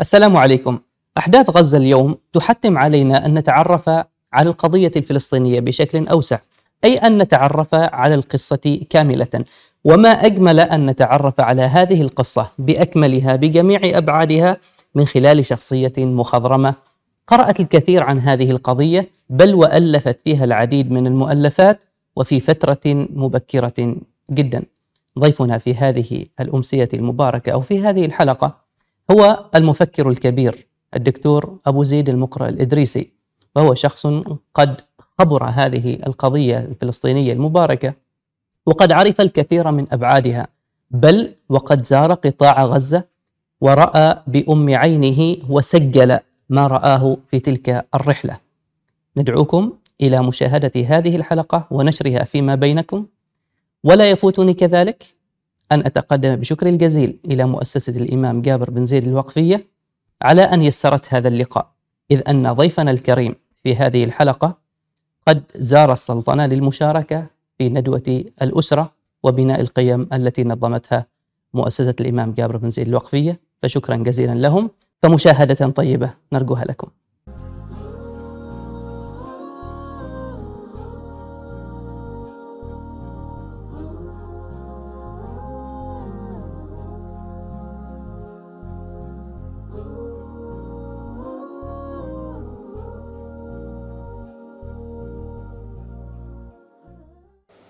السلام عليكم. أحداث غزة اليوم تحتم علينا أن نتعرف على القضية الفلسطينية بشكل أوسع، أي أن نتعرف على القصة كاملة، وما أجمل أن نتعرف على هذه القصة بأكملها بجميع أبعادها من خلال شخصية مخضرمة قرأت الكثير عن هذه القضية بل وألفت فيها العديد من المؤلفات وفي فترة مبكرة جدا. ضيفنا في هذه الأمسية المباركة أو في هذه الحلقة هو المفكر الكبير الدكتور أبو زيد المقرأ الإدريسي وهو شخص قد خبر هذه القضية الفلسطينية المباركة وقد عرف الكثير من أبعادها بل وقد زار قطاع غزة ورأى بأم عينه وسجل ما رآه في تلك الرحلة. ندعوكم إلى مشاهدة هذه الحلقة ونشرها فيما بينكم ولا يفوتني كذلك أن أتقدم بشكر الجزيل إلى مؤسسة الإمام جابر بن زيد الوقفية على أن يسرت هذا اللقاء إذ أن ضيفنا الكريم في هذه الحلقة قد زار السلطنة للمشاركة في ندوة الأسرة وبناء القيم التي نظمتها مؤسسة الإمام جابر بن زيد الوقفية فشكرا جزيلا لهم. فمشاهدة طيبة نرجوها لكم.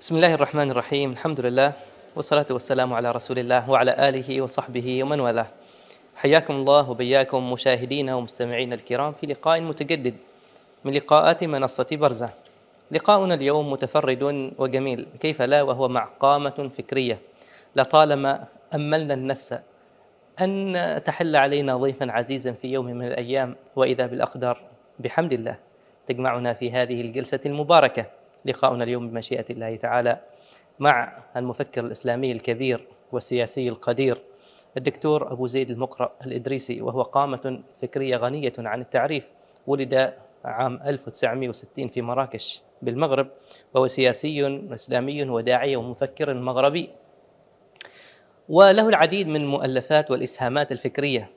بسم الله الرحمن الرحيم الحمد لله والصلاة والسلام على رسول الله وعلى آله وصحبه ومن والاه حياكم الله وبياكم مشاهدينا ومستمعينا الكرام في لقاء متجدد من لقاءات منصة برزة لقاؤنا اليوم متفرد وجميل كيف لا وهو مع قامة فكرية لطالما أملنا النفس أن تحل علينا ضيفا عزيزا في يوم من الأيام وإذا بالأقدار بحمد الله تجمعنا في هذه الجلسة المباركة لقاؤنا اليوم بمشيئة الله تعالى مع المفكر الإسلامي الكبير والسياسي القدير الدكتور أبو زيد المقرأ الإدريسي وهو قامة فكرية غنية عن التعريف ولد عام 1960 في مراكش بالمغرب وهو سياسي إسلامي وداعية ومفكر مغربي. وله العديد من المؤلفات والإسهامات الفكرية.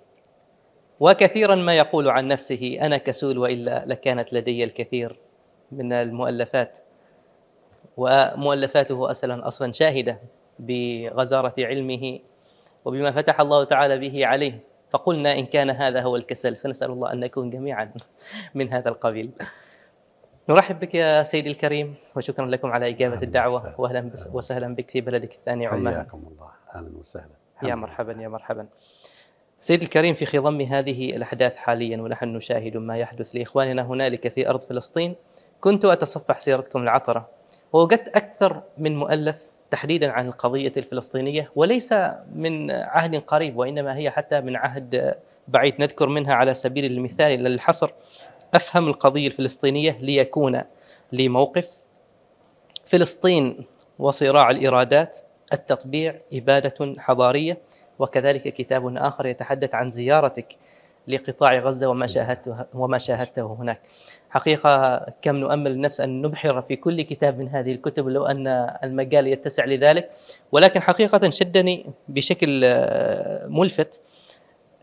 وكثيرا ما يقول عن نفسه أنا كسول وإلا لكانت لدي الكثير من المؤلفات. ومؤلفاته أصلا أصلا شاهدة بغزارة علمه وبما فتح الله تعالى به عليه. فقلنا إن كان هذا هو الكسل فنسأل الله أن نكون جميعا من هذا القبيل. نرحب بك يا سيدي الكريم وشكرا لكم على إجابة الدعوة وأهلا وسهلا بك في بلدك الثاني عمان. حياكم الله. أهلا وسهلا. يا مرحبا يا مرحبا. سيدي الكريم في خضم هذه الأحداث حاليا ونحن نشاهد ما يحدث لإخواننا هنالك في أرض فلسطين كنت أتصفح سيرتكم العطرة. ووجدت أكثر من مؤلف تحديدا عن القضية الفلسطينية وليس من عهد قريب وإنما هي حتى من عهد بعيد. نذكر منها على سبيل المثال للحصر أفهم القضية الفلسطينية ليكون لي موقف فلسطين وصراع الإرادات التطبيع إبادة حضارية وكذلك كتاب آخر يتحدث عن زيارتك لقطاع غزة وما شاهدته وما شاهدته هناك. حقيقة كم نؤمل النفس أن نبحر في كل كتاب من هذه الكتب لو أن المجال يتسع لذلك. ولكن حقيقة شدني بشكل ملفت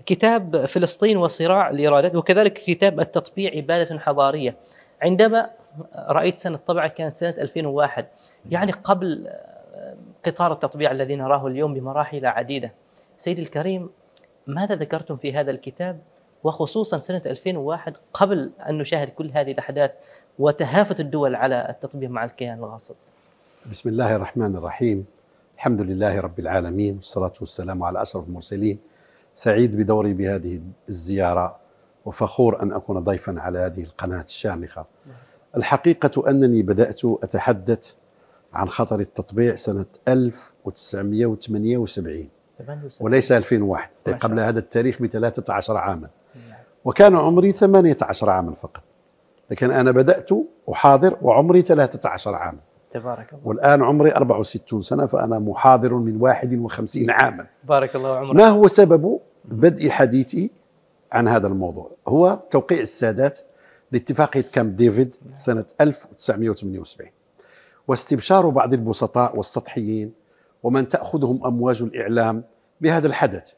كتاب فلسطين وصراع الإرادات وكذلك كتاب التطبيع عبادة حضارية. عندما رأيت سنة طبعة كانت سنة 2001 يعني قبل قطار التطبيع الذي نراه اليوم بمراحل عديدة. سيدي الكريم ماذا ذكرتم في هذا الكتاب؟ وخصوصا سنة 2001 قبل أن نشاهد كل هذه الأحداث وتهافت الدول على التطبيع مع الكيان الغاصب. بسم الله الرحمن الرحيم. الحمد لله رب العالمين والصلاة والسلام على أشرف المرسلين. سعيد بدوري بهذه الزيارة وفخور أن أكون ضيفا على هذه القناة الشامخة. الحقيقة أنني بدأت أتحدث عن خطر التطبيع سنة 1978 وليس 2001 قبل هذا التاريخ ب 13 عاما. وكان عمري 18 عاما فقط. لكن أنا بدأت أحاضر وعمري 13 عاما. تبارك الله. والآن عمري 64 سنة فأنا محاضر من 51 عاما. بارك الله عمرك. ما هو سبب بدء حديثي عن هذا الموضوع؟ هو توقيع السادات لاتفاقية كامب ديفيد سنة 1978 واستبشار بعض البسطاء والسطحيين ومن تأخذهم أمواج الإعلام بهذا الحدث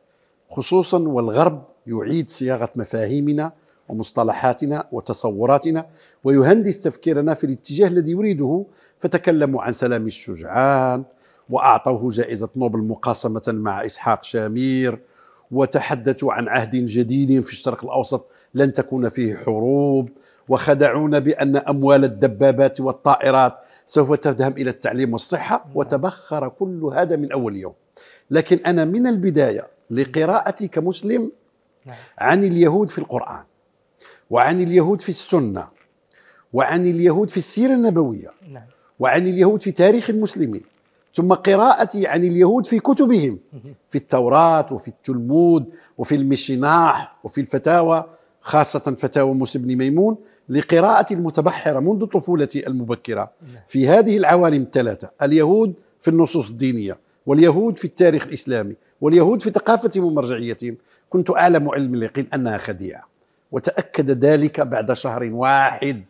خصوصا والغرب يعيد صياغة مفاهيمنا ومصطلحاتنا وتصوراتنا ويهندس تفكيرنا في الاتجاه الذي يريده فتكلموا عن سلام الشجعان وأعطوه جائزة نوبل مقاسمه مع إسحاق شامير وتحدثوا عن عهد جديد في الشرق الأوسط لن تكون فيه حروب وخدعونا بأن أموال الدبابات والطائرات سوف تذهب إلى التعليم والصحة وتبخر كل هذا من أول يوم لكن أنا من البداية لقراءتي كمسلم. عن اليهود في القرآن وعن اليهود في السنة وعن اليهود في السيرة النبوية نعم. وعن اليهود في تاريخ المسلمين. ثم قراءتي عن اليهود في كتبهم في التوراة وفي التلمود وفي المشناح وفي الفتاوى خاصة فتاوى موسى بن ميمون لقراءة المتبحرة منذ طفولتي المبكرة في هذه العوالم الثلاثة اليهود في النصوص الدينية واليهود في التاريخ الإسلامي واليهود في ثقافتهم ومرجعيتهم كنت أعلم علم اليقين أنها خديعة. وتأكد ذلك بعد شهر واحد.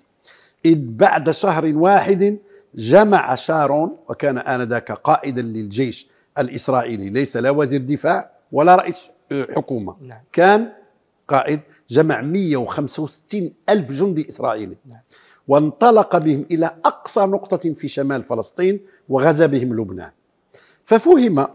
إذ بعد شهر واحد جمع شارون وكان آنذاك قائدا للجيش الإسرائيلي. ليس لا وزير دفاع ولا رئيس حكومة. نعم. كان قائد جمع 165 ألف جندي إسرائيلي. نعم. وانطلق بهم إلى أقصى نقطة في شمال فلسطين وغزا بهم لبنان. ففهم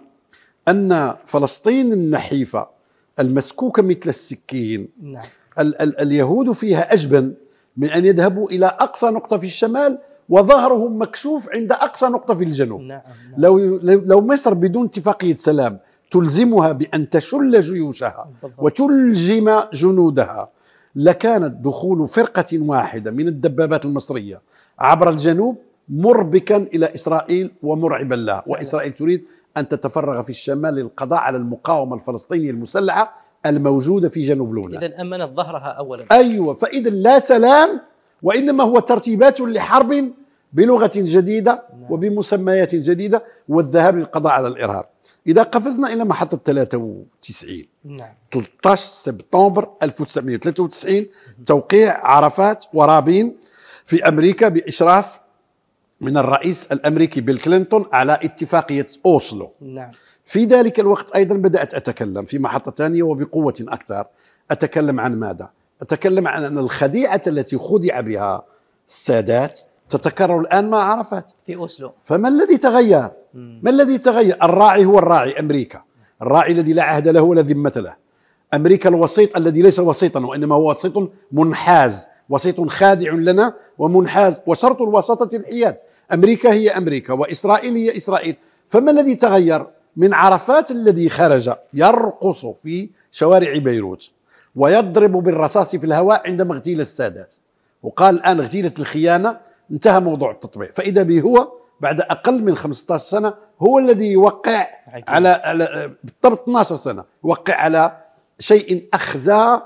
أن فلسطين النحيفة المسكوكة مثل السكين. نعم. ال- ال- اليهود فيها أجبن من أن يذهبوا إلى أقصى نقطة في الشمال وظهرهم مكشوف عند أقصى نقطة في الجنوب. نعم نعم. لو لو مصر بدون اتفاقية سلام تلزمها بأن تشل جيوشها وتلجم جنودها لكانت دخول فرقة واحدة من الدبابات المصرية عبر الجنوب مربكا إلى إسرائيل ومرعبا لها وإسرائيل تريد أن تتفرغ في الشمال للقضاء على المقاومة الفلسطينية المسلحة الموجودة في جنوب لبنان اذا أمنت ظهرها اولا. أيوه فاذا لا سلام وإنما هو ترتيبات لحرب بلغة جديدة نعم. وبمسميات جديدة والذهاب للقضاء على الإرهاب. إذا قفزنا إلى محطة 93 نعم. 13 سبتمبر 1993 توقيع عرفات ورابين في أمريكا بإشراف من الرئيس الأمريكي بيل كلينتون على اتفاقية أوسلو. نعم. في ذلك الوقت أيضا بدأت أتكلم في محطة ثانية وبقوة أكثر. أتكلم عن ماذا؟ أتكلم عن أن الخديعة التي خدع بها السادات تتكرر الآن مع عرفات. في أوسلو. فما الذي تغير؟ ما الذي تغير؟ الراعي هو الراعي أمريكا. الراعي الذي لا عهد له ولا ذمة له. أمريكا الوسيط الذي ليس وسيطا وإنما هو وسيط منحاز وسيط خادع لنا ومنحاز وشرط الوساطة الحياد أمريكا هي أمريكا وإسرائيل هي إسرائيل. فما الذي تغير؟ من عرفات الذي خرج يرقص في شوارع بيروت ويضرب بالرصاص في الهواء عندما اغتيل السادات. وقال الآن اغتيلة الخيانة انتهى موضوع التطبيع. فإذا به هو بعد أقل من 15 سنة هو الذي يوقع على, على بالضبط 12 سنة يوقع على شيء أخزى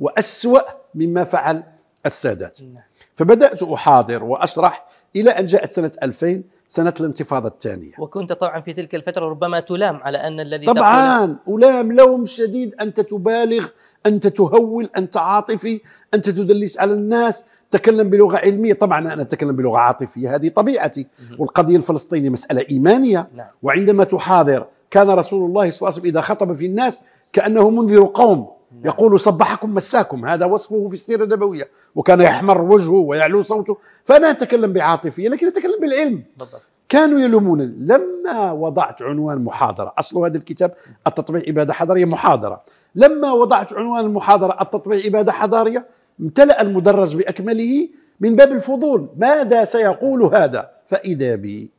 وأسوأ مما فعل السادات. نعم. فبدأت أحاضر وأشرح إلى أن جاءت سنة 2000 سنة الانتفاضة الثانية. وكنت طبعا في تلك الفترة ربما تلام على أن الذي طبعا ألام لوم شديد أنت تبالغ أنت تهول أنت عاطفي أنت تدلس على الناس. تكلم بلغة علمية طبعا أنا أتكلم بلغة عاطفية هذه طبيعتي. والقضية الفلسطينية مسألة إيمانية. نعم. وعندما تحاضر كان رسول الله صلى الله عليه وسلم إذا خطب في الناس كأنه منذر قوم. يقول صبحكم مساكم هذا وصفه في السيرة النبوية. وكان يحمر وجهه ويعلو صوته. فأنا أتكلم بعاطفية لكن أتكلم بالعلم. بالضبط. كانوا يلومونني لما وضعت عنوان محاضرة أصل هذا الكتاب التطبيع إبادة حضارية محاضرة. لما وضعت عنوان المحاضرة التطبيع إبادة حضارية امتلأ المدرج بأكمله من باب الفضول. ماذا سيقول هذا؟ فإذا بي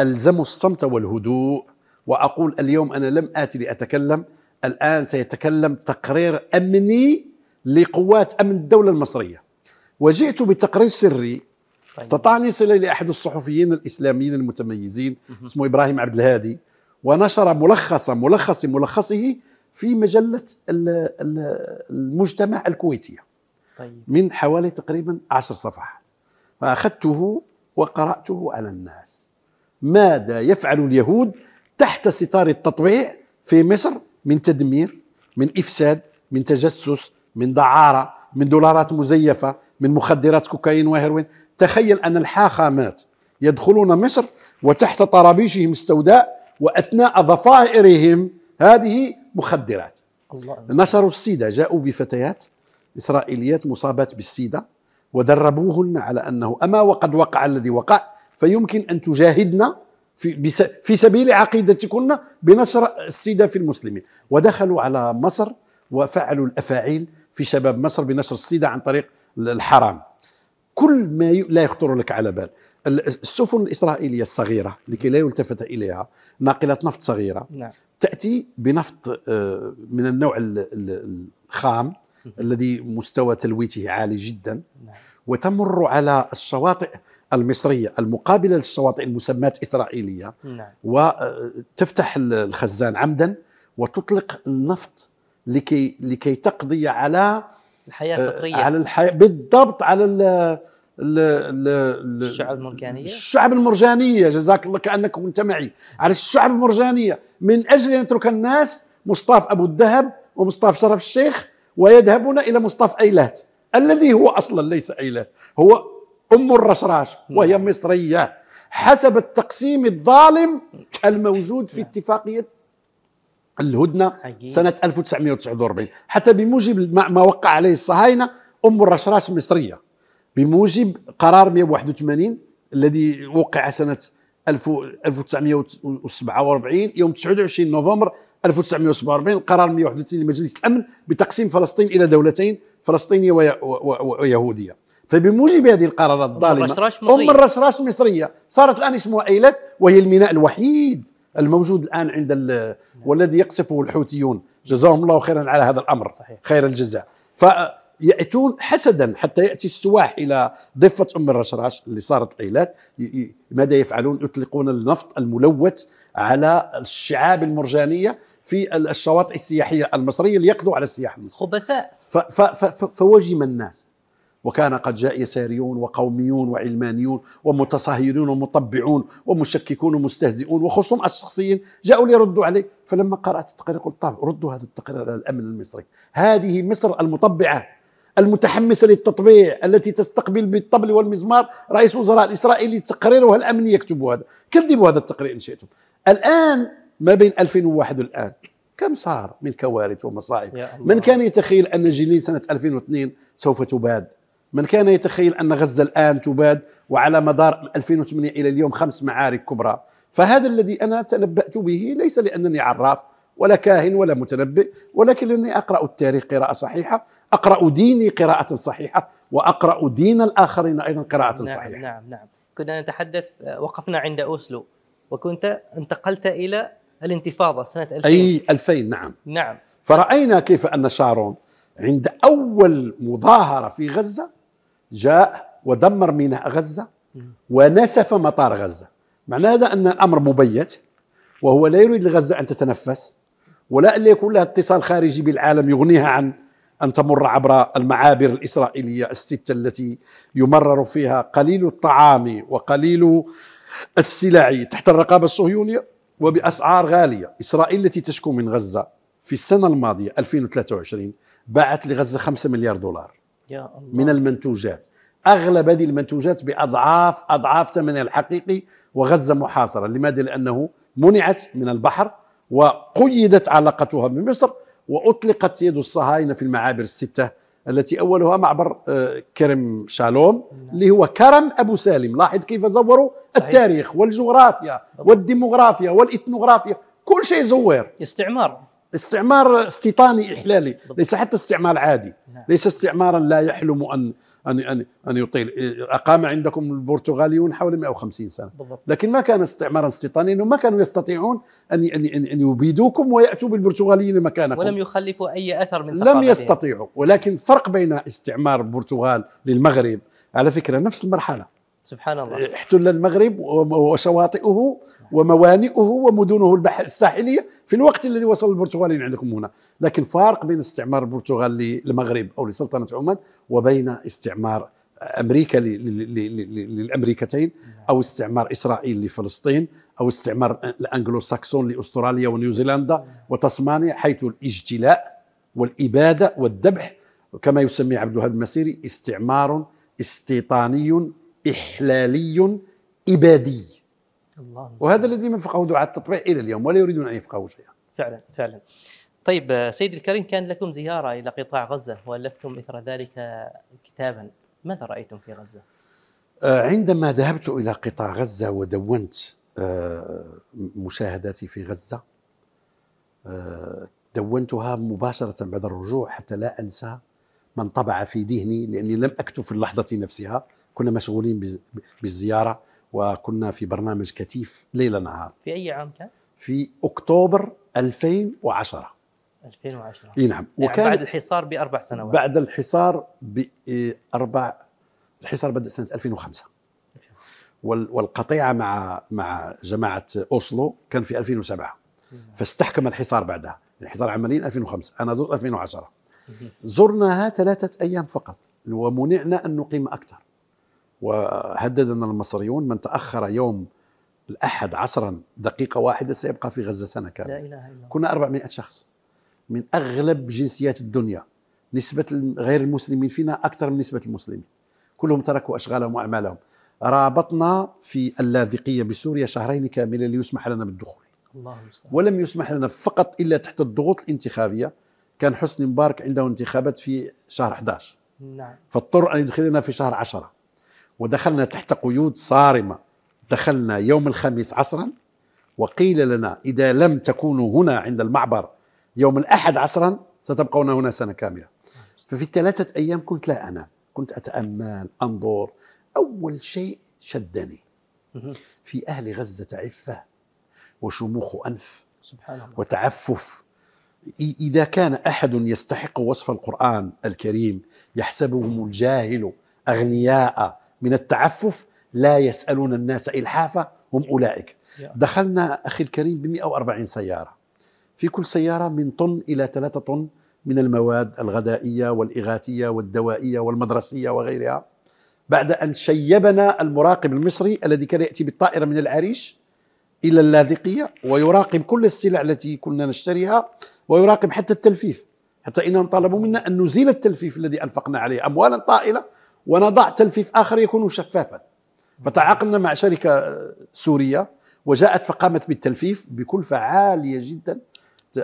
ألزم الصمت والهدوء وأقول اليوم أنا لم آتي لأتكلم الآن سيتكلم تقرير أمني لقوات أمن الدولة المصرية. وجئت بتقرير سري. طيب. استطاع ان يصل إلى احد الصحفيين الإسلاميين المتميزين اسمه إبراهيم عبد الهادي. ونشر ملخص ملخص ملخصه في مجلة المجتمع الكويتية. طيب. من حوالي تقريبا عشر صفحات. فأخذته وقرأته على الناس. ماذا يفعل اليهود تحت ستار التطويع في مصر؟ من تدمير من إفساد من تجسس من دعارة من دولارات مزيفة من مخدرات كوكايين وهيروين تخيل أن الحاخامات يدخلون مصر وتحت طرابيشهم السوداء وأثناء ضفائرهم هذه مخدرات الله. نشروا السيدة جاءوا بفتيات إسرائيليات مصابات بالسيدة ودربوهن على أنه أما وقد وقع الذي وقع فيمكن أن تجاهدن في, في سبيل عقيدتكن بنشر السيدة في المسلمين. ودخلوا على مصر وفعلوا الأفاعيل في شباب مصر بنشر السيدة عن طريق الحرام. كل ما ي... لا يخطر لك على بال. السفن الإسرائيلية الصغيرة لكي لا يلتفت إليها ناقلة نفط صغيرة. نعم. تأتي بنفط آه، من النوع ال- ال- الخام الذي مستوى تلويته عالي جدا. نعم. وتمر على الشواطئ المصرية المقابلة للشواطئ المسماة إسرائيلية. نعم. وتفتح الخزان عمدا وتطلق النفط لكي لكي تقضي على الحياة آه، الفطرية. على الحياة بالضبط على ال ال ال ال الشعب المرجانية. الشعب المرجانية. جزاك الله كأنك كنت معي. على الشعب المرجانية. من أجل أن يترك الناس مصطفى أبو الذهب ومصطفى شرف الشيخ ويذهبون إلى مصطفى أيلات. الذي هو أصلا ليس أيلات. هو أم الرشراش وهي مصرية. حسب التقسيم الظالم الموجود في اتفاقية الهدنة. سنة 1949 حتى بموجب ما وقع عليه الصهاينة أم الرشراش مصرية. بموجب قرار 181 الذي وقع سنة 1000 1947 يوم 29 نوفمبر 1947 قرار 131 لمجلس الأمن بتقسيم فلسطين إلى دولتين فلسطينية ويهودية. فبموجب هذه القرارات مصرية. أم الرشراش مصرية. صارت الآن اسمها أيلات وهي الميناء الوحيد الموجود الآن عند ال- والذي يقصفه الحوثيون. جزاهم الله خيرا على هذا الأمر صحيح. خير الجزاء. فيأتون حسدا حتى يأتي السواح إلى ضفة أم الرشراش اللي صارت ي- ماذا يفعلون؟ يطلقون النفط الملوث على الشعاب المرجانية في الشواطئ السياحية المصرية ليقضوا على السياح المصري. خبثاء. فوجم الناس. وكان قد جاء يساريون وقوميون وعلمانيون ومتصهرون ومطبعون ومشككون ومستهزئون وخصوم الشخصيين جاءوا ليردوا عليه. فلما قرأت التقرير قلت طيب ردوا هذا التقرير على الأمن المصري. هذه مصر المطبعة المتحمسة للتطبيع التي تستقبل بالطبل والمزمار رئيس وزراء الإسرائيلي تقريرها الأمني يكتب هذا؟ كذبوا هذا التقرير إن شئتم. الآن ما بين 2001 والآن كم صار من كوارث ومصائب. من كان يتخيل أن جنين سنة 2002 سوف تباد؟ من كان يتخيل أن غزة الآن تباد وعلى مدار 2008 إلى اليوم خمس معارك كبرى. فهذا الذي أنا تنبأت به ليس لأنني عراف ولا كاهن ولا متنبئ ولكن لأني أقرأ التاريخ قراءة صحيحة أقرأ ديني قراءة صحيحة وأقرأ دين الآخرين أيضا قراءة نعم صحيحة. نعم نعم. كنا نتحدث آه، وقفنا عند أوسلو وكنت انتقلت إلى الانتفاضة سنة 2000 أي 2000 نعم. نعم. فرأينا كيف أن شارون عند أول مظاهرة في غزة جاء ودمر ميناء غزة ونسف مطار غزة. معنى هذا أن الأمر مبيت وهو لا يريد لغزة أن تتنفس ولا أن يكون لها اتصال خارجي بالعالم يغنيها عن أن تمر عبر المعابر الإسرائيلية الستة التي يمرر فيها قليل الطعام وقليل السلع تحت الرقابة الصهيونية وبأسعار غالية. إسرائيل التي تشكو من غزة في السنة الماضية 2023 باعت لغزة 5 مليار دولار. يا الله. من المنتوجات. أغلب هذه المنتوجات بأضعاف أضعاف ثمنها الحقيقي وغزة محاصرة. لماذا؟ لأنه منعت من البحر وقيدت علاقتها بمصر وأطلقت يد الصهاينة في المعابر الستة التي أولها معبر آه، كرم شالوم اللي هو كرم أبو سالم. لاحظ كيف زوروا صحيح. التاريخ والجغرافيا والديموغرافيا والإثنوغرافيا كل شيء زور استعمار. استعمار استيطاني إحلالي ليس حتى استعمار عادي نعم. ليس استعمارا لا يحلم أن أن أن أن يطيل. أقام عندكم البرتغاليون حوالي 150 سنة. بالضبط. لكن ما كان استعمارا استيطانيا انهم ما كانوا يستطيعون أن أن أن, أن يبيدوكم ويأتوا بالبرتغاليين مكانكم. ولم يخلفوا أي أثر من لم. يستطيعوا. ولكن فرق بين استعمار البرتغال للمغرب على فكرة نفس المرحلة. سبحان الله. احتل المغرب وشواطئه وموانئه ومدنه البحر الساحلية في الوقت الذي وصل البرتغاليين عندكم هنا، لكن فارق بين استعمار البرتغال للمغرب أو لسلطنة عمان وبين استعمار أمريكا للأمريكتين أو استعمار إسرائيل لفلسطين أو استعمار الانجلو ساكسون لأستراليا ونيوزيلندا وتسمانيا حيث الاجتلاء والإبادة والذبح كما يسميه عبد الوهاب المسيري استعمار استيطاني إحلالي إبادي. الله. وهذا الذي من فقهوا دعاة التطبيع إلى اليوم ولا يريدون أن يفقهوا شيئا. فعلا فعلا. طيب سيدي الكريم كان لكم زيارة إلى قطاع غزة وألفتم إثر ذلك كتابا. ماذا رأيتم في غزة؟ آه، عندما ذهبت إلى قطاع غزة ودونت آه، مشاهداتي في غزة آه، دونتها مباشرة بعد الرجوع حتى لا أنسى من طبع في ذهني لأني لم أكتب في اللحظة نفسها كنا مشغولين بالزيارة. وكنا في برنامج كتيف ليل نهار. في أي عام كان؟ في أكتوبر 2010 2010 إي نعم. يعني وكان بعد الحصار بأربع سنوات. بعد الحصار باربع الحصار بدأ سنة 2005 والقطيعة مع مع جماعة أوسلو كان في 2007 فاستحكم الحصار بعدها. الحصار عمليا 2005 أنا زرت 2010 زرناها ثلاثة أيام فقط. ومنعنا أن نقيم أكثر. وهددنا المصريون من تأخر يوم الأحد عصرا دقيقة واحدة سيبقى في غزة سنة كاملة. لا إله إلا الله. كنا 400 شخص من أغلب جنسيات الدنيا. نسبة غير المسلمين فينا أكثر من نسبة المسلمين. كلهم تركوا أشغالهم وأعمالهم. رابطنا في اللاذقية بسوريا شهرين كاملين ليسمح لنا بالدخول. الله ولم يسمح لنا فقط إلا تحت الضغوط الانتخابية. كان حسني مبارك عنده انتخابات في شهر 11 نعم. فاضطر أن يدخلنا في شهر 10 ودخلنا تحت قيود صارمة. دخلنا يوم الخميس عصرا وقيل لنا إذا لم تكونوا هنا عند المعبر يوم الأحد عصرا ستبقون هنا سنة كاملة. ففي الثلاثة أيام كنت لا أنام كنت أتأمل أنظر. أول شيء شدني. في أهل غزة عفة وشموخ أنف سبحان الله. وتعفف. إذا كان أحد يستحق وصف القرآن الكريم يحسبهم الجاهل أغنياء. من التعفف لا يسألون الناس إلحافا هم أولئك. دخلنا أخي الكريم ب 140 سيارة. في كل سيارة من طن إلى ثلاثة طن من المواد الغذائية والإغاثية والدوائية والمدرسية وغيرها. بعد أن شيبنا المراقب المصري الذي كان يأتي بالطائرة من العريش إلى اللاذقية ويراقب كل السلع التي كنا نشتريها ويراقب حتى التلفيف. حتى إنهم طلبوا منا أن نزيل التلفيف الذي أنفقنا عليه. أموالا طائلة ونضع تلفيف آخر يكون شفافا. فتعاقدنا مع شركة سورية وجاءت فقامت بالتلفيف بكلفة عالية جدا.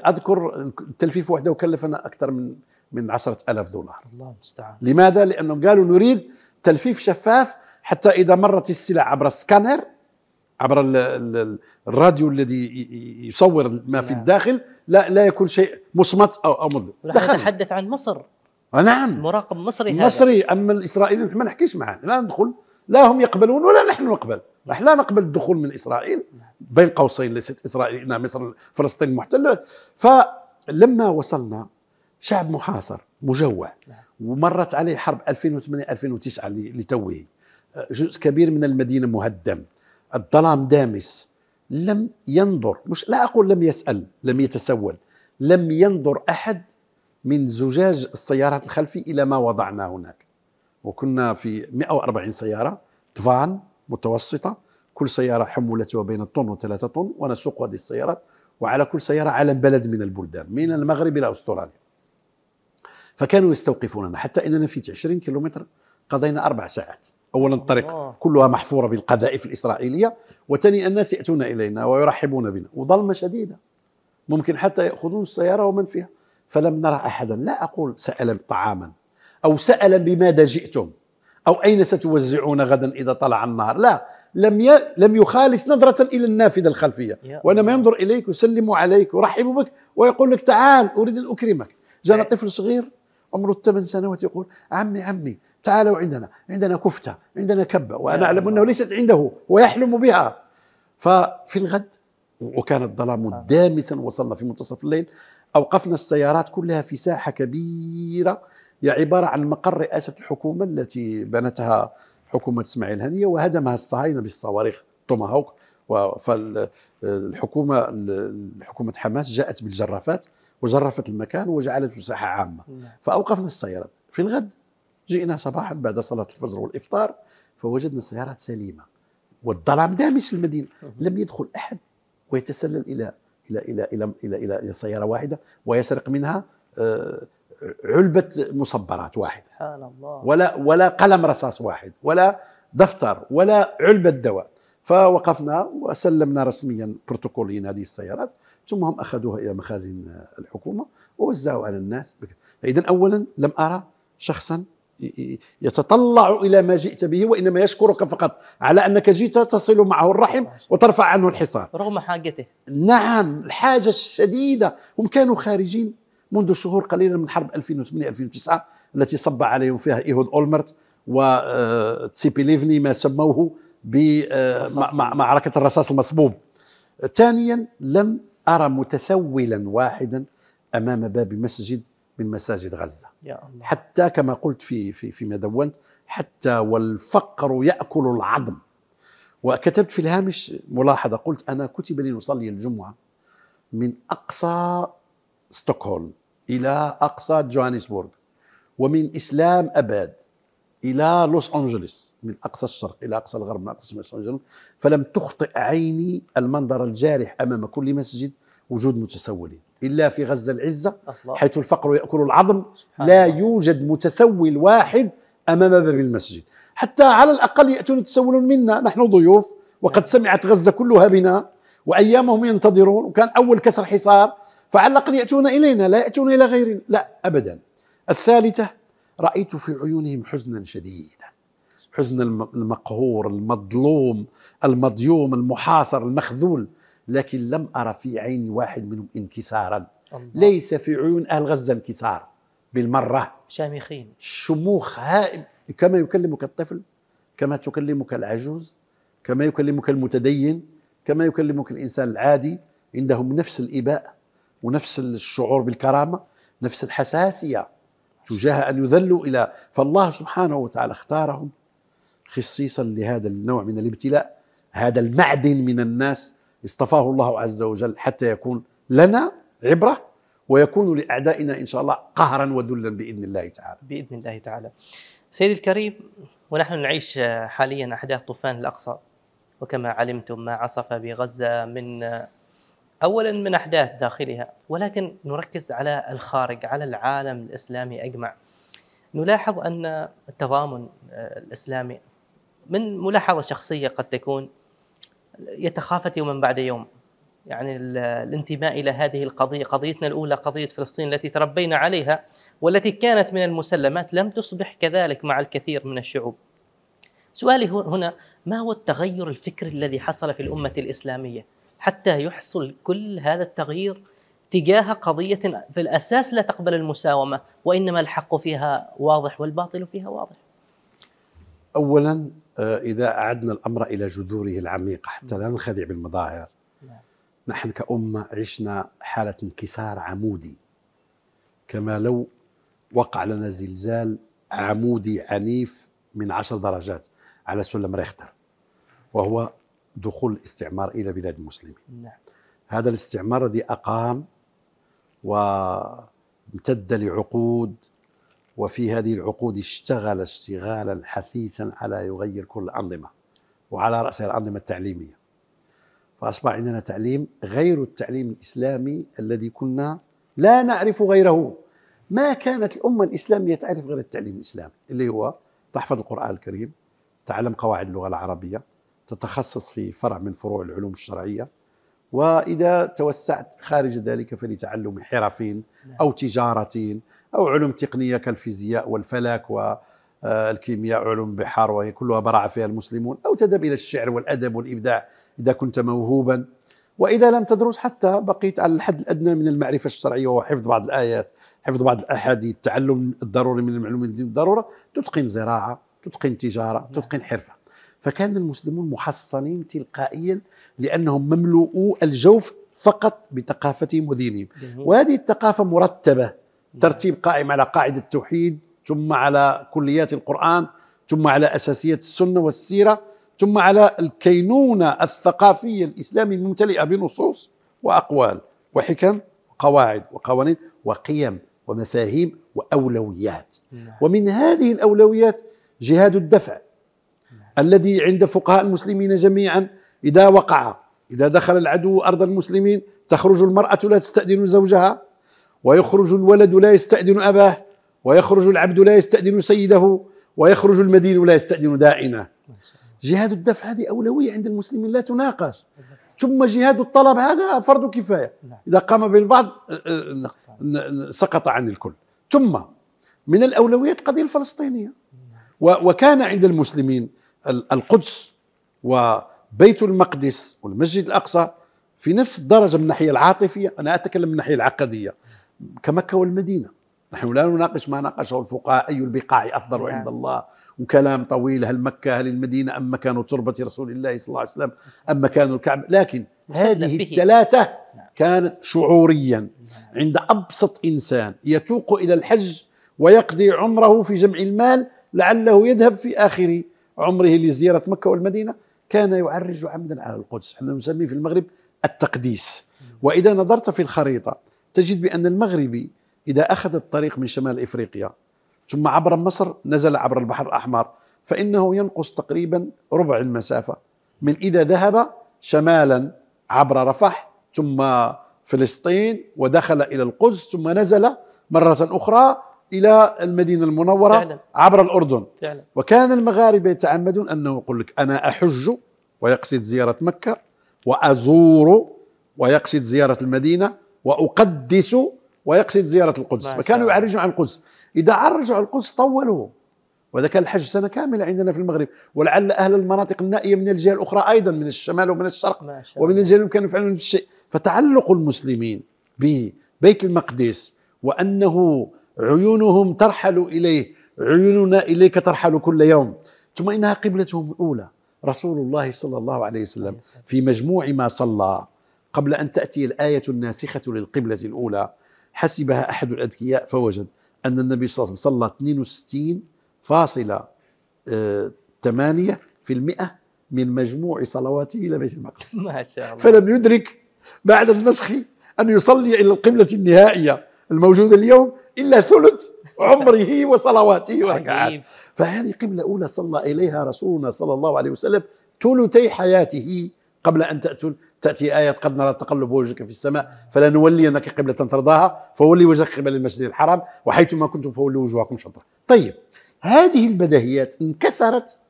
أذكر التلفيف وحده كلفنا أكثر من من عشرة ألاف دولار. الله المستعان. لماذا؟ لأنهم قالوا نريد تلفيف شفاف حتى إذا مرت السلع عبر السكانر عبر الراديو الذي يصور ما في نعم. الداخل لا لا يكون شيء مصمت أو أو مظلم. نتحدث عن مصر. نعم. مراقب مصري هذا. مصري أما الإسرائيليين ما نحكيش معاه. لا ندخل لا هم يقبلون ولا نحن نقبل. نحن لا نقبل الدخول من إسرائيل بين قوسين ليست إسرائيل انها مصر فلسطين محتلة. فلما وصلنا شعب محاصر مجوع ومرت عليه حرب 2008 2009 لتوه. جزء كبير من المدينة مهدم. الظلام دامس. لم ينظر مش لا أقول لم يسأل لم يتسول. لم ينظر أحد من زجاج السيارات الخلفي إلى ما وضعنا هناك. وكنا في 140 سيارة فان متوسطة كل سيارة حمولتها بين الطن وثلاثة طن ونسوق هذه السيارات وعلى كل سيارة علم بلد من البلدان من المغرب إلى أستراليا. فكانوا يستوقفوننا حتى إننا في 20 كيلومتر قضينا أربع ساعات. أولا الطريق كلها محفورة بالقذائف الإسرائيلية وثاني الناس يأتون إلينا ويرحبون بنا وظلمة شديدة. ممكن حتى يأخذون السيارة ومن فيها. فلم نرى أحدا. لا أقول سأل طعاما أو سأل بماذا جئتم أو أين ستوزعون غدا إذا طلع النهار. لا لم ي... لم يخالص نظرة إلى النافذة الخلفية. وإنما ينظر إليك ويسلم عليك ويرحب بك ويقول لك تعال أريد أن أكرمك. جانا طفل صغير عمره ثمان سنوات يقول عمي عمي تعالوا عندنا عندنا كفتة عندنا كبة وأنا أعلم أنه ليست عنده ويحلم بها. ففي الغد وكان الظلام آه. دامسا وصلنا في منتصف الليل أوقفنا السيارات كلها في ساحة كبيرة. هي عبارة عن مقر رئاسة الحكومة التي بنتها حكومة إسماعيل هنية وهدمها الصهاينة بالصواريخ توماهوك فالحكومة حكومة حماس جاءت بالجرافات وجرفت المكان وجعلته ساحة عامة. نعم. فأوقفنا السيارات. في الغد جئنا صباحا بعد صلاة الفجر والإفطار فوجدنا السيارات سليمة والظلام دامس في المدينة. لم يدخل أحد ويتسلل إلى إلى إلى إلى إلى إلى, إلى سيارة واحدة ويسرق منها آه، علبة مصبرات واحدة. سبحان الله. ولا ولا قلم رصاص واحد ولا دفتر ولا علبة دواء. فوقفنا وسلمنا رسميا بروتوكوليا هذه السيارات ثم هم أخذوها إلى مخازن الحكومة ووزعوا على الناس. فاذا اولا لم أرى شخصا يتطلع إلى ما جئت به وإنما يشكرك فقط على أنك جئت تصل معه الرحم وترفع عنه الحصار. رغم حاجته. نعم الحاجة الشديدة. هم كانوا خارجين منذ شهور قليلة من حرب 2008 2009 التي صب عليهم فيها إيهود أولمرت وتسيبي ليفني ما سموه بمعركه الرصاص المصبوب. ثانيا لم أرى متسولا واحدا أمام باب مسجد من مساجد غزة. يا الله. حتى كما قلت في في فيما دونت حتى والفقر يأكل العظم. وكتبت في الهامش ملاحظة قلت أنا كتب لي نصلي الجمعة من أقصى ستوكهولم إلى أقصى جوهانسبورغ ومن إسلام أباد إلى لوس انجلوس من أقصى الشرق إلى أقصى الغرب من أقصى لوس انجلوس فلم تخطئ عيني المنظر الجارح أمام كل مسجد وجود متسولين. إلا في غزة العزة حيث الفقر يأكل العظم لا يوجد متسول واحد أمام باب المسجد. حتى على الأقل يأتون يتسولون منا نحن ضيوف وقد سمعت غزة كلها بنا وأيامهم ينتظرون وكان أول كسر حصار فعلى الأقل يأتون إلينا لا يأتون إلى غيرنا لا ابدا. الثالثة رأيت في عيونهم حزنا شديدا. حزن المقهور المظلوم المضيوم المحاصر المخذول. لكن لم أرى في عين واحد منهم انكسارا. الله. ليس في عيون أهل غزة انكسار. بالمرة. شامخين. شموخ هائل. كما يكلمك الطفل كما تكلمك العجوز كما يكلمك المتدين كما يكلمك الإنسان العادي. عندهم نفس الإباء ونفس الشعور بالكرامة نفس الحساسية تجاه أن يذلوا إلى. فالله سبحانه وتعالى اختارهم خصيصا لهذا النوع من الابتلاء. هذا المعدن من الناس اصطفاه الله عز وجل حتى يكون لنا عبرة ويكون لأعدائنا إن شاء الله قهرا وذلا بإذن الله تعالى. بإذن الله تعالى. سيدي الكريم ونحن نعيش حاليا أحداث طوفان الأقصى وكما علمتم ما عصف بغزة من اولا من أحداث داخلها ولكن نركز على الخارج على العالم الإسلامي أجمع. نلاحظ أن التضامن الإسلامي من ملاحظة شخصية قد تكون يتخافت يوما بعد يوم. يعني الانتماء إلى هذه القضية قضيتنا الأولى قضية فلسطين التي تربينا عليها والتي كانت من المسلمات لم تصبح كذلك مع الكثير من الشعوب. سؤالي هنا ما هو التغير الفكري الذي حصل في الأمة الإسلامية حتى يحصل كل هذا التغيير تجاه قضية في الأساس لا تقبل المساومة وإنما الحق فيها واضح والباطل فيها واضح؟ اولا إذا أعدنا الأمر إلى جذوره العميقة حتى لا ننخدع بالمظاهر نعم. نحن كأمة عشنا حالة انكسار عمودي كما لو وقع لنا زلزال عمودي عنيف من عشر درجات على سلم ريختر وهو دخول الاستعمار إلى بلاد المسلمين نعم. هذا الاستعمار الذي أقام وامتد لعقود وفي هذه العقود اشتغل اشتغالا حثيثا على يغير كل الأنظمة وعلى رأسها الأنظمة التعليمية. فأصبح عندنا تعليم غير التعليم الإسلامي الذي كنا لا نعرف غيره. ما كانت الأمة الإسلامية تعرف غير التعليم الإسلامي اللي هو تحفظ القرآن الكريم تعلم قواعد اللغة العربية تتخصص في فرع من فروع العلوم الشرعية وإذا توسعت خارج ذلك فلتعلم حرف أو تجارة أو علوم تقنية كالفيزياء والفلك والكيمياء علوم بحار وهي كلها برع فيها المسلمون أو تذهب إلى الشعر والأدب والإبداع إذا كنت موهوبا. وإذا لم تدرس حتى بقيت على الحد الأدنى من المعرفة الشرعية وهو حفظ بعض الآيات حفظ بعض الأحاديث التعلم الضروري من المعلومات بالضرورة تتقن زراعة تتقن تجارة تتقن حرفة. فكان المسلمون محصنين تلقائيا لأنهم مملوءو الجوف فقط بثقافتهم ودينهم وهذه الثقافة مرتبة ترتيب قائم على قاعدة التوحيد ثم على كليات القرآن ثم على أساسيات السنة والسيرة ثم على الكينونة الثقافية الإسلامية الممتلئة بنصوص وأقوال وحكم وقواعد وقوانين وقيم ومفاهيم وأولويات نعم. ومن هذه الأولويات جهاد الدفع الذي عند فقهاء المسلمين جميعا إذا وقع إذا دخل العدو أرض المسلمين تخرج المرأة لا تستأذن زوجها ويخرج الولد لا يستأذن أباه ويخرج العبد لا يستأذن سيده ويخرج المدين لا يستأذن دائنه جهاد الدفع هذه أولوية عند المسلمين لا تناقش. ثم جهاد الطلب هذا فرض كفاية. نعم. إذا قام به البعض آه، آه، سقط. عن الكل. ثم من الأولويات القضية الفلسطينية. و- وكان عند المسلمين ال- القدس وبيت المقدس والمسجد الأقصى في نفس الدرجة من الناحية العاطفية. أنا أتكلم من الناحية العقدية. كمكة والمدينة. نحن لا نناقش ما ناقشه الفقهاء أي البقاع أفضل نعم. عند الله؟ وكلام طويل هل مكة هل المدينة؟ أم مكان تربة رسول الله صلى الله عليه وسلم؟ أم مكان الكعبة؟ لكن هذه به. الثلاثة نعم. كانت شعوريا عند أبسط إنسان يتوق إلى الحج ويقضي عمره في جمع المال لعله يذهب في آخر عمره لزيارة مكة والمدينة. كان يعرج عمدا على القدس. إحنا نسميه في المغرب التقديس. وإذا نظرت في الخريطة تجد بأن المغربي إذا أخذ الطريق من شمال إفريقيا ثم عبر مصر نزل عبر البحر الأحمر فإنه ينقص تقريبا ربع المسافة من إذا ذهب شمالا عبر رفح ثم فلسطين ودخل إلى القدس ثم نزل مرة أخرى إلى المدينة المنورة فعلا. عبر الأردن فعلا وكان المغاربه يتعمدون أنه يقول لك أنا أحج ويقصد زيارة مكة وأزور ويقصد زيارة المدينة وأقدس ويقصد زيارة القدس. فكانوا. يعرجوا عن القدس. إذا عرجوا عن القدس طولوا وهذا كان الحج سنة كاملة عندنا في المغرب. ولعل أهل المناطق النائية من الجهة الأخرى أيضا من الشمال ومن الشرق ومن الجنوب كانوا يفعلون نفس الشيء. فتعلق المسلمين ببيت المقدس وأنه عيونهم ترحل إليه. عيوننا إليك ترحل كل يوم. ثم إنها قبلتهم الأولى. رسول الله صلى الله عليه وسلم في مجموع ما صلى. قبل أن تأتي الآية الناسخة للقبلة الأولى حسبها أحد الأذكياء فوجد أن النبي صلى الله عليه وسلم صلى 62 فاصلة آه، في المئة من مجموع صلواته إلى بيت المقدس. ما شاء الله. فلم يدرك بعد النسخ أن يصلي إلى القبلة النهائية الموجودة اليوم إلا ثلث عمره وصلواته وركعاته فهذه قبلة أولى صلى إليها رسولنا صلى الله عليه وسلم ثلثي حياته قبل أن تأتي تأتي آية قد نرى تقلب وجهك في السماء فلنولينك قبلة ترضاها فولي وجهك قبل المسجد الحرام وحيثما كنتم فولوا وجوهكم شطرة. طيب هذه البديهيات انكسرت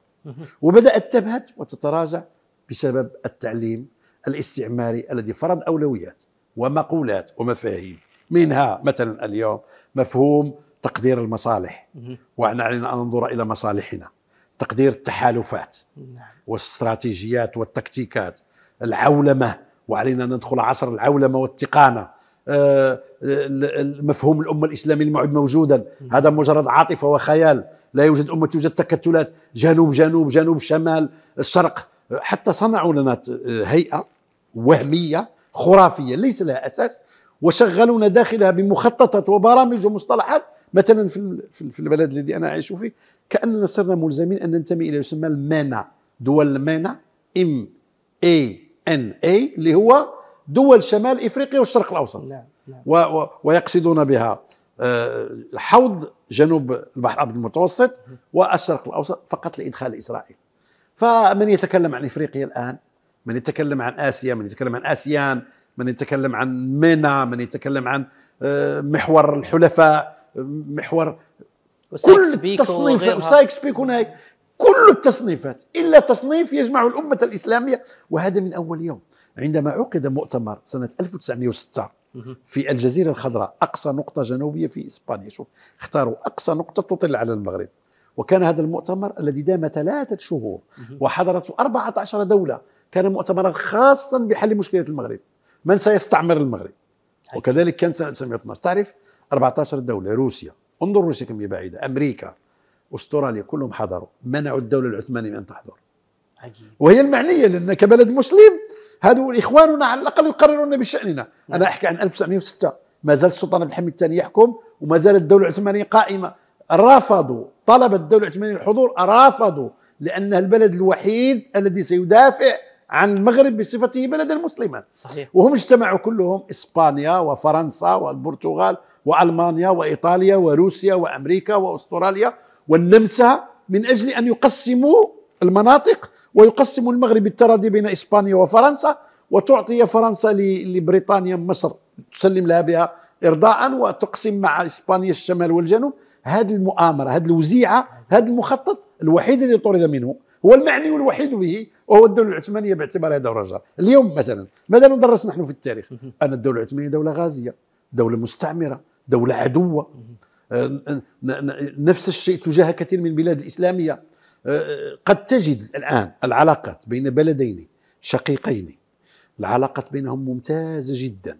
وبدأت تبهت وتتراجع بسبب التعليم الاستعماري الذي فرض أولويات ومقولات ومفاهيم. منها مثلا اليوم مفهوم تقدير المصالح. وأن علينا أن ننظر إلى مصالحنا. تقدير التحالفات نعم. والاستراتيجيات والتكتيكات. العولمة وعلينا ندخل عصر العولمة والتقانه آه، مفهوم الأمة الإسلامية المعد موجودا. هذا مجرد عاطفة وخيال. لا يوجد أمة توجد تكتلات. جنوب جنوب جنوب شمال الشرق. حتى صنعوا لنا هيئة وهمية خرافية ليس لها أساس وشغلونا داخلها بمخططات وبرامج ومصطلحات. مثلا في ال- في ال- في البلد الذي أنا أعيش فيه كأننا صرنا ملزمين أن ننتمي إلى يسمى المانا دول المانا ام اي ان اي اللي هو دول شمال إفريقيا والشرق الأوسط. نعم نعم. و و ويقصدون بها آه، حوض جنوب البحر الأبيض المتوسط والشرق الأوسط فقط لإدخال إسرائيل. فمن يتكلم عن إفريقيا الآن من يتكلم عن آسيا من يتكلم عن آسيان من يتكلم عن MENA من يتكلم عن آه، محور الحلفاء محور وسايكس كل بيكو تصنيف. وسايكس بيكو كل التصنيفات إلا تصنيف يجمع الأمة الإسلامية وهذا من أول يوم. عندما عقد مؤتمر سنة 1906 مهم. في الجزيرة الخضراء أقصى نقطة جنوبية في إسبانيا شوف اختاروا أقصى نقطة تطل على المغرب. وكان هذا المؤتمر الذي دام ثلاثة شهور. وحضرته 14 دولة كان مؤتمرا خاصا بحل مشكلة المغرب. من سيستعمر المغرب؟ وكذلك كان سنة 1912 تعرف؟ 14 دولة روسيا. انظر روسيا كم هي بعيدة أمريكا استراليا كلهم حضروا. منعوا الدولة العثمانية من أن تحضر. عجيب. وهي المعنية لأن كبلد مسلم هذو إخواننا على الأقل يقررون بشأننا. أنا أحكي عن 1906 ما زال السلطان عبد الحميد الثاني يحكم وما زالت الدولة العثمانية قائمة. رفضوا طلب الدولة العثمانية الحضور رفضوا لانها البلد الوحيد الذي سيدافع عن المغرب بصفته بلدا مسلما. صحيح. وهم اجتمعوا كلهم إسبانيا وفرنسا والبرتغال وألمانيا وإيطاليا وروسيا وأمريكا وأستراليا. والنمسا من أجل أن يقسموا المناطق ويقسموا المغرب بالتراضي بين إسبانيا وفرنسا وتعطي فرنسا لبريطانيا مصر تسلم لها بها ارضاء وتقسم مع إسبانيا الشمال والجنوب. هذه المؤامرة هذه الوزيعة هذا المخطط الوحيد الذي طرد منه هو المعني الوحيد به وهو الدولة العثمانية باعتبارها دولة جار اليوم مثلا ماذا ندرس نحن في التاريخ أن الدولة العثمانية دولة غازية دولة مستعمرة دولة عدوة. نفس الشيء تجاه كثير من البلاد الإسلامية. آه، قد تجد الآن العلاقات بين بلدين شقيقين. العلاقات بينهم ممتازة جدا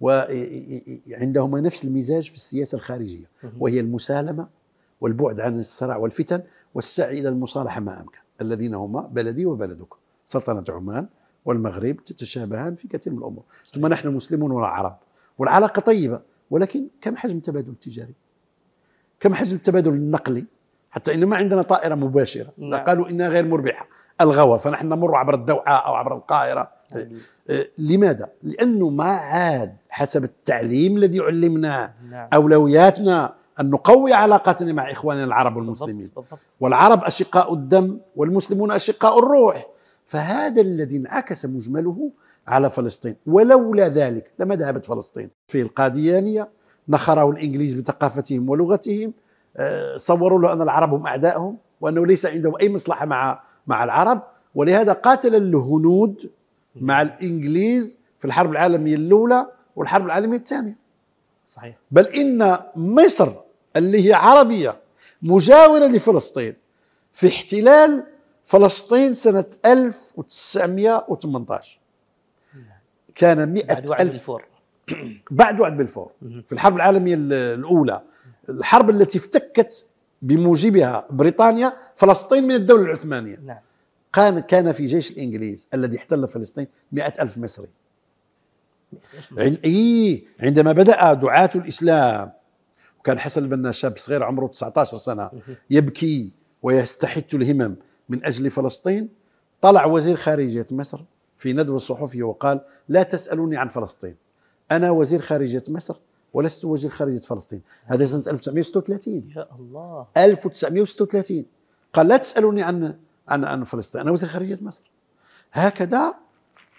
وعندهما نفس المزاج في السياسة الخارجية وهي المسالمة والبعد عن الصراع والفتن والسعي إلى المصالحة ما أمكن. الذين هما بلدي وبلدك. سلطنة عمان والمغرب تتشابهان في كثير من الأمور. ثم نحن مسلمون والعرب والعلاقة طيبة ولكن كم حجم التبادل التجاري كم حجم التبادل النقلي حتى إن ما عندنا طائرة مباشرة نعم. قالوا إنها غير مربحة الغوى فنحن نمر عبر الدوحة أو عبر القاهرة نعم. آه، لماذا؟ لأنه ما عاد حسب التعليم الذي علمناه نعم. أولوياتنا أن نقوي علاقاتنا مع إخواننا العرب والمسلمين بالضبط. بالضبط. والعرب أشقاء الدم والمسلمون أشقاء الروح فهذا الذي انعكس مجمله على فلسطين ولولا ذلك لما ذهبت فلسطين في القاديانية نخره الإنجليز بثقافتهم ولغتهم آه، صوروا له أن العرب هم أعدائهم وأنه ليس عندهم أي مصلحة مع مع العرب. ولهذا قاتل الهنود مع الإنجليز في الحرب العالمية الأولى والحرب العالمية الثانية. صحيح. بل إن مصر اللي هي عربية مجاورة لفلسطين في احتلال فلسطين سنة 1918 كان مئة بعد وعد ألف بالفور بعد وعد بالفور. في الحرب العالمية الأولى الحرب التي افتكت بموجبها بريطانيا فلسطين من الدولة العثمانية. نعم. كان كان في جيش الإنجليز الذي احتل فلسطين مئة ألف مصري. إي عندما بدأ دعاة الإسلام وكان حسن البنا شاب صغير عمره 19 سنة يبكي ويستحث الهمم من أجل فلسطين طلع وزير خارجية مصر في ندوة صحفية وقال لا تسألوني عن فلسطين. أنا وزير خارجية مصر ولست وزير خارجية فلسطين. هذا سنة 1936 يا الله. 1936 قال لا تسألوني عن عن عن فلسطين. أنا وزير خارجية مصر. هكذا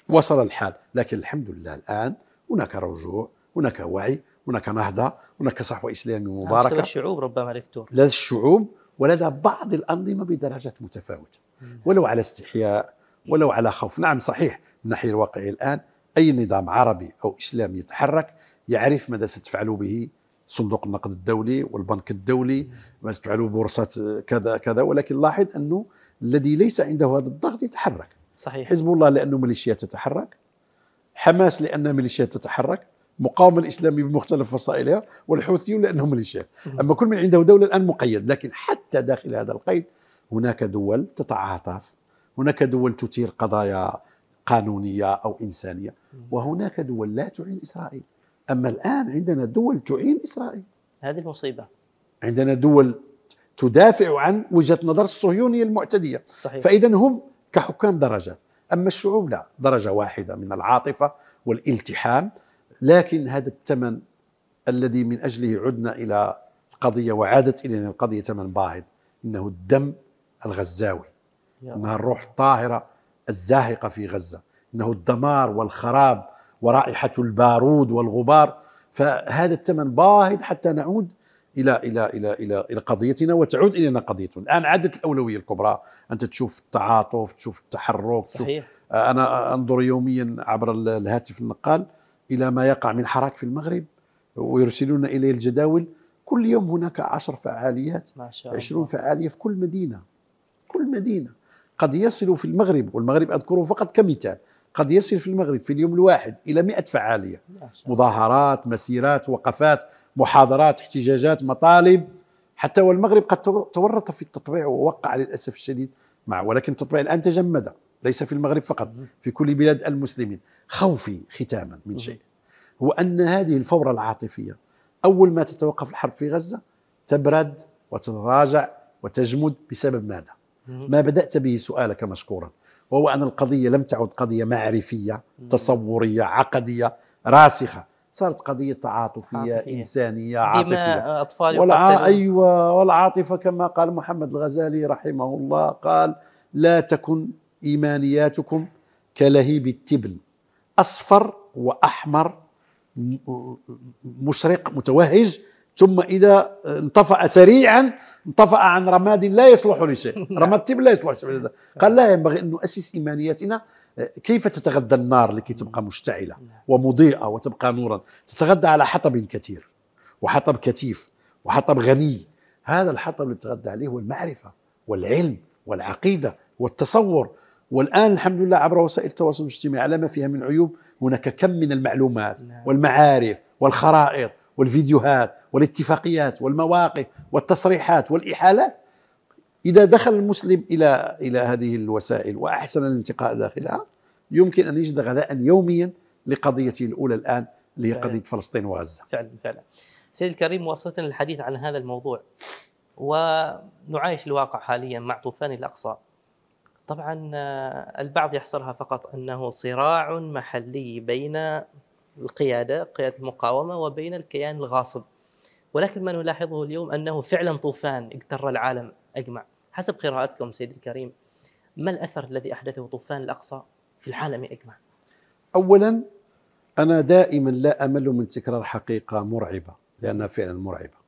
وصل الحال. لكن الحمد لله الآن هناك رجوع هناك وعي هناك نهضة هناك صحوة إسلامية مباركة. لدى الشعوب ربما دكتور. لدى الشعوب ولدى بعض الأنظمة بدرجات متفاوتة. ولو على استحياء ولو على خوف. نعم صحيح من الناحية الواقعية الآن أي نظام عربي أو إسلامي يتحرك يعرف ماذا ستفعل به صندوق النقد الدولي والبنك الدولي ما ستفعل بورصة كذا كذا. ولكن لاحظ أنه الذي ليس عنده هذا الضغط يتحرك. صحيح. حزب الله لأنه ميليشيات تتحرك حماس لأنها ميليشيات تتحرك مقاومة الإسلامي بمختلف فصائلها والحوثيون لأنهم ميليشيات أما كل من عنده دولة الآن مقيد لكن حتى داخل هذا القيد هناك دول تتعاطف هناك دول تثير قضايا قانونية أو إنسانية. وهناك دول لا تعين إسرائيل. أما الآن عندنا دول تعين إسرائيل. هذه المصيبة. عندنا دول تدافع عن وجهة نظر الصهيونية المعتدية. صحيح. فإذا هم كحكام درجات. أما الشعوب لا درجة واحدة من العاطفة والالتحام. لكن هذا الثمن الذي من أجله عدنا إلى القضية وعادت إلينا القضية ثمن باهظ إنه الدم الغزاوي. إنها الروح الطاهرة الزاهقة في غزة إنه الدمار والخراب ورائحة البارود والغبار. فهذا الثمن باهظ حتى نعود إلى إلى إلى إلى إلى قضيتنا وتعود إلينا قضيتنا، الآن عادت الأولوية الكبرى، أنت تشوف التعاطف، تشوف التحرك، صحيح. تشوف أنا أنظر يوميا عبر الهاتف النقال إلى ما يقع من حراك في المغرب ويرسلون الي الجداول. كل يوم هناك عشر فعاليات ما شاء الله. عشرون فعالية في كل مدينة كل مدينة. قد يصل في المغرب والمغرب أذكره فقط كمثال قد يصل في المغرب في اليوم الواحد إلى مئة فعالية. مظاهرات مسيرات وقفات محاضرات احتجاجات مطالب. حتى والمغرب قد تورط في التطبيع ووقع للأسف الشديد مع ولكن التطبيع الآن تجمد ليس في المغرب فقط في كل بلاد المسلمين. خوفي ختاما من شيء هو أن هذه الفورة العاطفية أول ما تتوقف الحرب في غزة تبرد وتتراجع وتجمد بسبب ماذا؟ ما بدأت به سؤالك مشكورا وهو أن القضية لم تعد قضية معرفية تصورية عقدية راسخة. صارت قضية تعاطفية عاطفية. إنسانية عاطفية. أطفال والع... أيوة والعاطفة كما قال محمد الغزالي رحمه الله قال لا تكن إيمانياتكم كلهيب التبن أصفر وأحمر مشرق متوهج ثم إذا انطفأ سريعا انطفأ عن رماد لا يصلح لشيء. رماد طيب لا يصلح لشيء. قال لا ينبغي أن نؤسس إيمانياتنا كيف تتغذى النار لكي تبقى مشتعلة ومضيئة وتبقى نورا؟ تتغذى على حطب كثير وحطب كثيف وحطب غني. هذا الحطب اللي تتغذى عليه هو المعرفة والعلم والعقيدة والتصور. والآن الحمد لله عبر وسائل التواصل الاجتماعي على ما فيها من عيوب هناك كم من المعلومات نعم. والمعارف والخرائط والفيديوهات والاتفاقيات والمواقف والتصريحات والإحالات. إذا دخل المسلم إلى إلى هذه الوسائل وأحسن الانتقاء داخلها يمكن أن يجد غذاء يوميا لقضيته الأولى الآن اللي هي قضية فلسطين وغزة. فعلا فعلا. سيد الكريم مواصلة الحديث عن هذا الموضوع ونعايش الواقع حاليا مع طوفان الأقصى. طبعا آه، البعض يحصرها فقط أنه صراع محلي بين القيادة قيادة المقاومة وبين الكيان الغاصب. ولكن ما نلاحظه اليوم أنه فعلا طوفان اجتر العالم أجمع. حسب قراءتكم سيدي الكريم ما الأثر الذي أحدثه طوفان الأقصى في العالم أجمع؟ أولا أنا دائما لا أمل من تكرار حقيقة مرعبة لأنها فعلا مرعبة.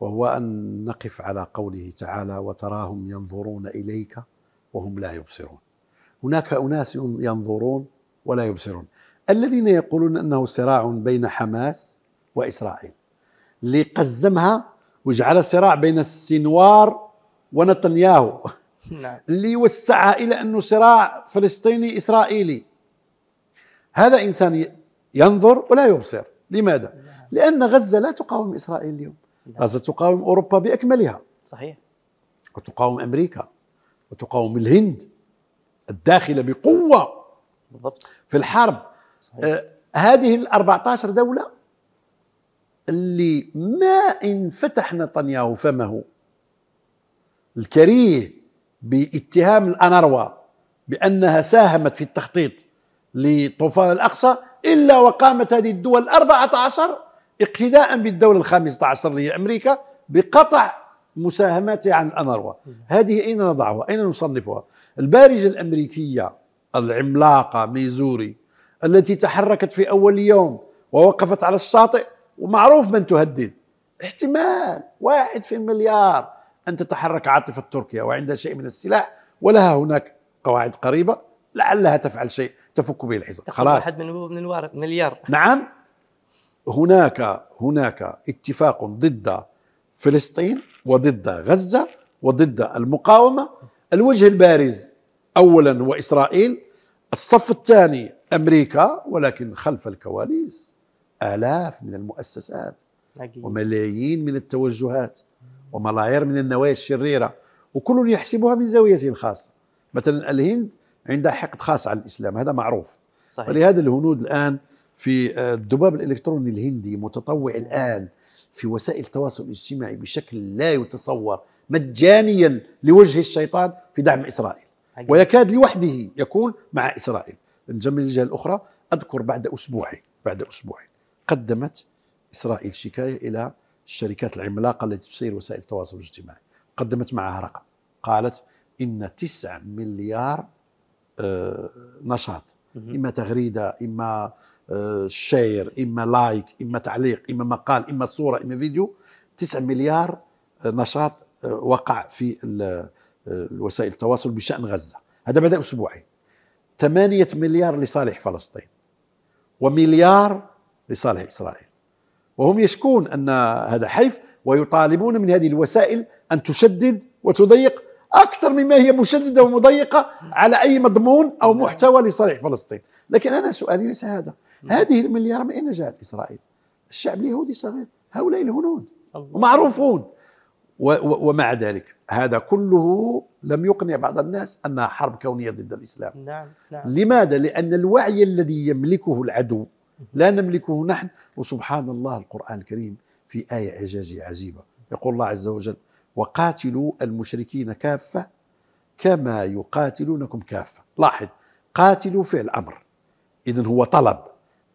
وهو أن نقف على قوله تعالى وتراهم ينظرون إليك وهم لا يبصرون هناك أناس ينظرون ولا يبصرون. الذين يقولون أنه صراع بين حماس وإسرائيل. لقزمها وجعل صراع بين السنوار ونتنياهو. نعم. اللي وسعها إلى أنه صراع فلسطيني إسرائيلي. هذا إنسان ينظر ولا يبصر. لماذا؟ لأن غزة لا تقاوم إسرائيل اليوم. نعم. غزة تقاوم أوروبا بأكملها. صحيح. وتقاوم أمريكا. وتقاوم الهند. الداخلة بقوة. بالضبط. في الحرب. صحيح. آه هذه ال 14 دولة اللي ما إن فتح نتنياهو فمه الكريه باتهام الأنروا بأنها ساهمت في التخطيط لطوفان الأقصى إلا وقامت هذه الدول الأربعة عشر اقتداء بالدولة الخامسة عشر اللي هي أمريكا بقطع مساهماتها عن الأنروا هذه أين نضعها؟ أين نصنفها؟ البارجة الأمريكية العملاقة ميزوري التي تحركت في أول يوم ووقفت على الشاطئ ومعروف من تهدد. احتمال واحد في المليار أن تتحرك عاطفة تركيا وعندها شيء من السلاح ولها هناك قواعد قريبة لعلها تفعل شيء تفك به الحصار. خلاص. واحد من من مليار. نعم. هناك هناك اتفاق ضد فلسطين وضد غزة وضد المقاومة. الوجه البارز أولا وإسرائيل الصف الثاني أمريكا ولكن خلف الكواليس آلاف من المؤسسات أكيد. وملايين من التوجهات وملايير من النوايا الشريرة وكل يحسبها من زاويته الخاصة مثلا الهند عندها حقد خاص على الإسلام هذا معروف صحيح. ولهذا الهنود الآن في آه، الذباب الإلكتروني الهندي متطوع الآن في وسائل التواصل الاجتماعي بشكل لا يتصور مجانيا لوجه الشيطان في دعم إسرائيل أكيد. ويكاد لوحده يكون مع إسرائيل من الجهة الأخرى أذكر بعد أسبوعين بعد أسبوعين قدمت إسرائيل شكاية إلى الشركات العملاقة التي تسير وسائل التواصل الاجتماعي. قدمت معها رقم. قالت إن 9 مليار آه، نشاط. إما تغريدة إما آه، share إما like إما تعليق إما مقال إما صورة إما فيديو. 9 مليار آه، نشاط وقع في وسائل التواصل بشأن غزة. هذا بدأ أسبوعين 8 مليار لصالح فلسطين ومليار لصالح إسرائيل. وهم يشكون أن هذا حيف ويطالبون من هذه الوسائل أن تشدد وتضيق أكثر مما هي مشددة ومضيقة على أي مضمون أو نعم. محتوى لصالح فلسطين. لكن أنا سؤالي ليس هذا. نعم. هذه المليار من أين جاءت إسرائيل؟ الشعب اليهودي صغير. هؤلاء الهنود. ومعروفون. ومع ذلك هذا كله لم يقنع بعض الناس أنها حرب كونية ضد الإسلام. نعم نعم. لماذا؟ لأن الوعي الذي يملكه العدو لا نملكه نحن. وسبحان الله القرآن الكريم في آية إعجازية عجيبة. يقول الله عز وجل وقاتلوا المشركين كافة كما يقاتلونكم كافة. لاحظ قاتلوا فعل أمر إذن هو طلب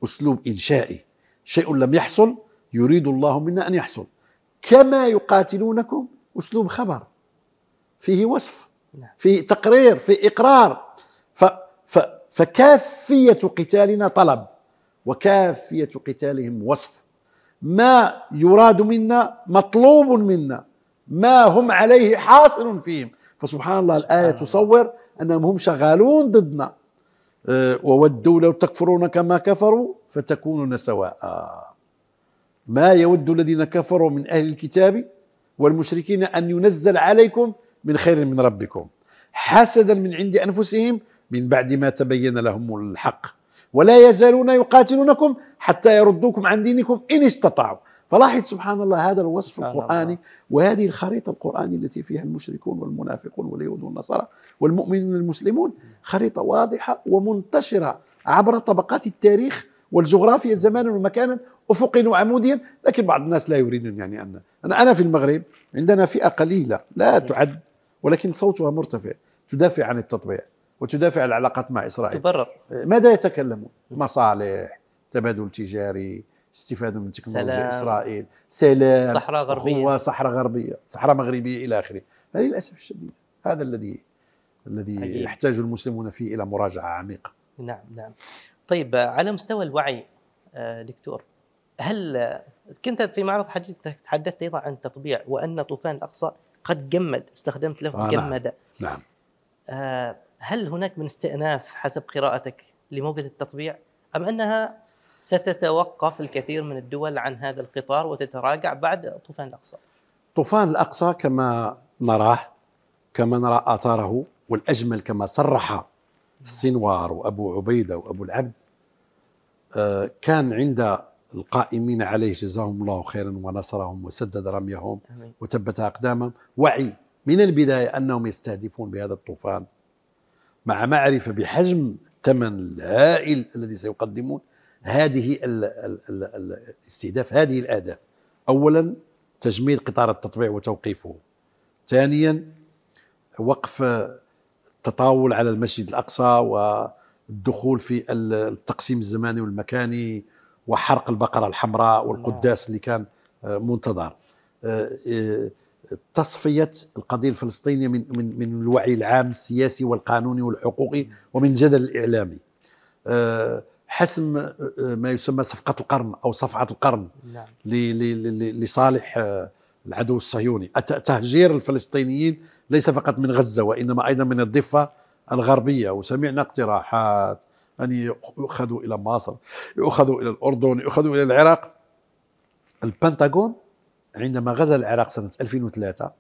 أسلوب إنشائي. شيء لم يحصل يريد الله منا أن يحصل. كما يقاتلونكم أسلوب خبر. فيه وصف نعم. فيه تقرير فيه إقرار. ف ف فكافية قتالنا طلب وكافية قتالهم وصف. ما يراد منا مطلوب منا ما هم عليه حاصل فيهم. فسبحان الله سبحان الآية الله. تصور أنهم هم شغالون ضدنا. آه، وودوا لو تكفرون كما كفروا فتكونون سواء. ما يود الذين كفروا من أهل الكتاب والمشركين أن ينزل عليكم من خير من ربكم حسدا من عند أنفسهم من بعد ما تبين لهم الحق. ولا يزالون يقاتلونكم حتى يردوكم عن دينكم إن استطاعوا. فلاحظ سبحان الله هذا الوصف القرآني. وهذه الخريطة القرآنية التي فيها المشركون والمنافقون واليهود والنصارى والمؤمنون المسلمون خريطة واضحة ومنتشرة عبر طبقات التاريخ والجغرافيا زمانا ومكانا افقيا وعموديا. لكن بعض الناس لا يريدون يعني ان أنا أنا في المغرب عندنا فئة قليلة لا تعد ولكن صوتها مرتفع تدافع عن التطبيع وتدافع عن العلاقات مع إسرائيل تبرر ماذا يتكلمون؟ مصالح تبادل تجاري استفادة من تكنولوجيا سلام. إسرائيل سلام صحراء غربية. أخوة، صحراء غربية صحراء مغربية إلى آخره فللاسف الشديد هذا الذي الذي عجيب. يحتاج المسلمون فيه إلى مراجعة عميقة نعم نعم طيب على مستوى الوعي آه، دكتور هل كنت في معرض حديثك تحدثت أيضا عن التطبيع وأن طوفان الأقصى قد جمد استخدمت لفظ آه، نعم. جمد نعم. آه، هل هناك من استئناف حسب قراءتك لموجة التطبيع؟ أم أنها ستتوقف الكثير من الدول عن هذا القطار وتتراجع بعد طوفان الأقصى؟ طوفان الأقصى كما نراه كما نرى آثاره والأجمل كما صرح السنوار وأبو عبيدة وأبو العبد آه، كان عند القائمين عليه جزاهم الله خيرا ونصرهم وسدد رميهم. وثبت أقدامهم. وعي من البداية أنهم يستهدفون بهذا الطوفان مع معرفة بحجم الثمن الهائل الذي سيقدمون هذه ال ال ال ال الاستهداف هذه الأهداف. أولا تجميد قطار التطبيع وتوقيفه. ثانيا وقف التطاول على المسجد الأقصى والدخول في التقسيم الزماني والمكاني وحرق البقرة الحمراء والقداس اللي كان آه، منتظر. آه، آه، تصفية القضية الفلسطينية من من من الوعي العام السياسي والقانوني والحقوقي ومن الجدل الإعلامي. حسم ما يسمى صفقة القرن أو صفعة القرن نعم. لصالح العدو الصهيوني. تهجير الفلسطينيين ليس فقط من غزة وإنما أيضا من الضفة الغربية. وسمعنا اقتراحات أن يؤخذوا إلى مصر يؤخذوا إلى الأردن يؤخذوا إلى العراق. البنتاغون عندما غزا العراق سنة 2003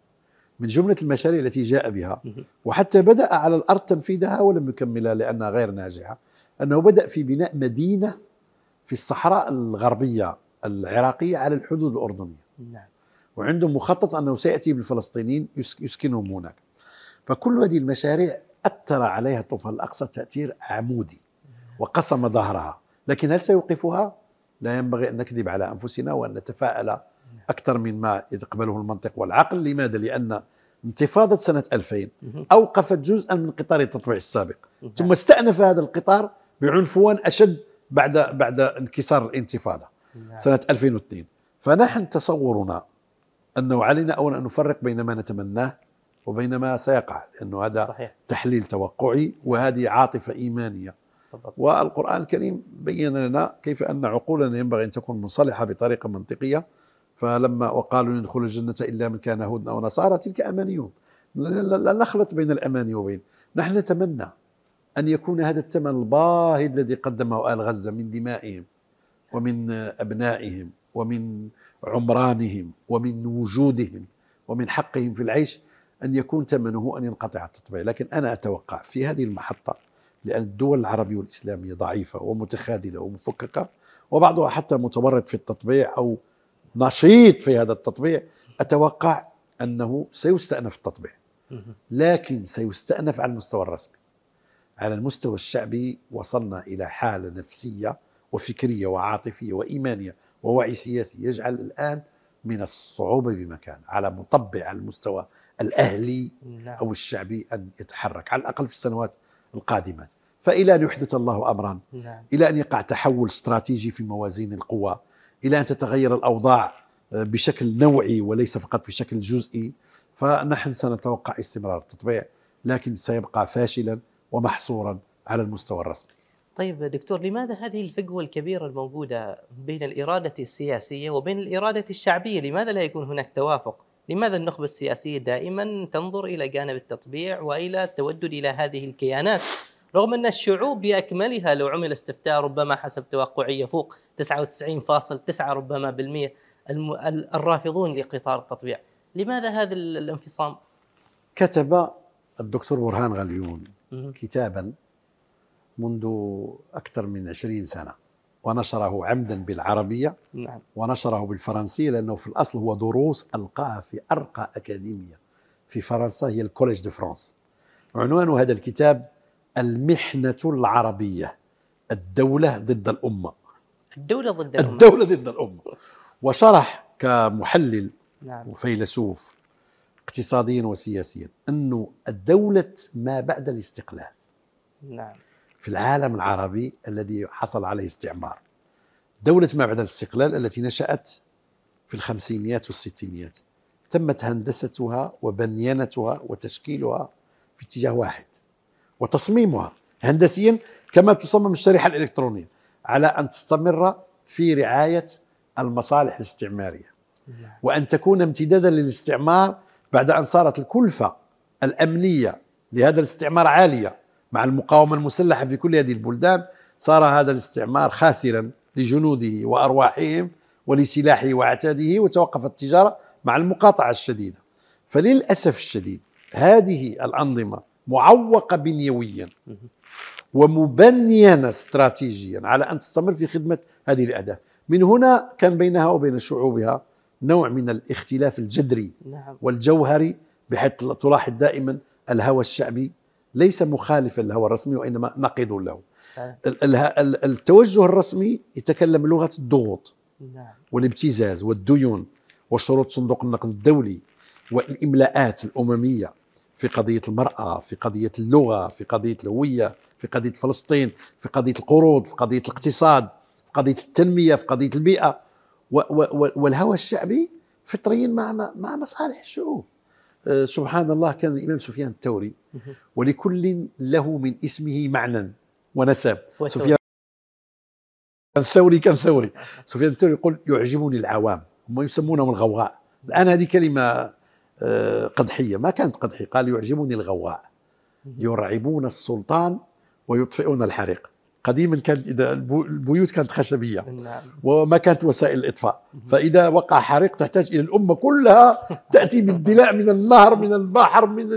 من جملة المشاريع التي جاء بها. وحتى بدأ على الأرض تنفيذها ولم يكملها لأنها غير ناجحة أنه بدأ في بناء مدينة في الصحراء الغربية العراقية على الحدود الأردنية. نعم. وعنده مخطط أنه سيأتي بالفلسطينيين يس- يسكنهم هناك. فكل هذه المشاريع أثر عليها طوفان الأقصى تأثير عمودي. وقسم ظهرها لكن هل سيوقفها؟ لا ينبغي أن نكذب على أنفسنا وأن نتفاءل أكثر من ما يتقبله المنطق والعقل لماذا؟ لأن انتفاضة سنة 2000 مهم. أوقفت جزءا من قطار التطبيع السابق. ثم استأنف هذا القطار بعنفوان أشد بعد بعد انكسار الانتفاضة نعم. سنة 2002 فنحن تصورنا أنه علينا أولا أن نفرق بين ما نتمناه وبين ما سيقع لأنه هذا صحيح تحليل توقعي وهذه عاطفة إيمانية بالضبط. والقرآن الكريم بين لنا كيف أن عقولنا ينبغي أن تكون منصلحة بطريقة منطقية فلما وقالوا ندخل الجنة إلا من كان هودا أو نصارى تلك لا, لا نخلط بين الأماني وبين. نحن نتمنى أن يكون هذا الثمن الباهظ الذي قدمه آل غزة من دمائهم ومن أبنائهم ومن عمرانهم ومن وجودهم ومن حقهم في العيش أن يكون ثمنه أن ينقطع التطبيع. لكن أنا أتوقع في هذه المحطة لأن الدول العربية والإسلامية ضعيفة ومتخاذلة ومفككة وبعضها حتى متورط في التطبيع أو نشيط في هذا التطبيع. أتوقع أنه سيستأنف التطبيع. لكن سيستأنف على المستوى الرسمي. على المستوى الشعبي وصلنا إلى حالة نفسية وفكرية وعاطفية وإيمانية ووعي سياسي يجعل الآن من الصعوبة بمكان على مطبع على المستوى الأهلي نعم. أو الشعبي أن يتحرك. على الأقل في السنوات القادمات. فإلى أن يحدث الله أمرا نعم. إلى أن يقع تحول استراتيجي في موازين القوى إلى أن تتغير الأوضاع آه، بشكل نوعي وليس فقط بشكل جزئي فنحن سنتوقع استمرار التطبيع لكن سيبقى فاشلا ومحصورا على المستوى الرسمي. طيب دكتور لماذا هذه الفجوة الكبيرة الموجودة بين الإرادة السياسية وبين الإرادة الشعبية؟ لماذا لا يكون هناك توافق لماذا النخبة السياسية دائما تنظر إلى جانب التطبيع وإلى التودد إلى هذه الكيانات؟ رغم أن الشعوب بأكملها لو عمل استفتاء ربما حسب توقعية فوق 99.9 ربما بالمئة الم... الرافضون لقطار التطبيع. لماذا هذا الانفصام؟ كتب الدكتور برهان غليون كتابا منذ أكثر من عشرين سنة. ونشره عمدا بالعربية نعم. ونشره بالفرنسية لأنه في الأصل هو دروس ألقاها في أرقى أكاديمية في فرنسا هي ال Collège de France. عنوان هذا الكتاب المحنة العربية الدولة ضد الأمة. الدولة ضد الأمة. الدولة ضد الأمة. وشرح كمحلل نعم. وفيلسوف اقتصاديا وسياسيا أنه الدولة ما بعد الاستقلال. نعم. في العالم العربي الذي حصل عليه استعمار. دولة ما بعد الاستقلال التي نشأت في الخمسينيات والستينيات. تمت هندستها وبنيانتها وتشكيلها في اتجاه واحد وتصميمها هندسيا كما تصمم الشريحة الإلكترونية على أن تستمر في رعاية المصالح الاستعمارية. وأن تكون امتدادا للاستعمار بعد أن صارت الكلفة الأمنية لهذا الاستعمار عالية. مع المقاومة المسلحة في كل هذه البلدان صار هذا الاستعمار خاسرا لجنوده وأرواحهم ولسلاحه وعتاده وتوقفت التجارة مع المقاطعة الشديدة فللأسف الشديد هذه الأنظمة معوقة بنيويا ومبنية استراتيجيا على أن تستمر في خدمة هذه الأهداف من هنا كان بينها وبين شعوبها نوع من الاختلاف الجذري نعم. والجوهري بحيث تلاحظ دائما الهوى الشعبي ليس مخالفا للهوى الرسمي وإنما نقيض له. التوجه الرسمي يتكلم لغه الضغوط نعم. والابتزاز والديون وشروط صندوق النقد الدولي والإملاءات الأممية في قضية المرأة في قضية اللغة في قضية الهوية في قضية فلسطين في قضية القروض في قضية الاقتصاد في قضية التنمية في قضية البيئة. والهوى الشعبي فطريا مع مع مصالح الشعوب. سبحان الله كان الإمام سفيان الثوري ولكل له من اسمه معنى ونسب. سفيان الثوري كان ثوري. سفيان الثوري يقول يعجبني العوام هم يسمونهم الغوغاء الآن هذه كلمة آه، قدحية. ما كانت قدحية قال يعجبني الغوغاء يرعبون السلطان ويطفئون الحريق. قديما كانت إذا البيوت كانت خشبية. نعم. وما كانت وسائل الإطفاء. فإذا وقع حريق تحتاج إلى الأمة كلها تأتي بالدلاء من النهر من البحر من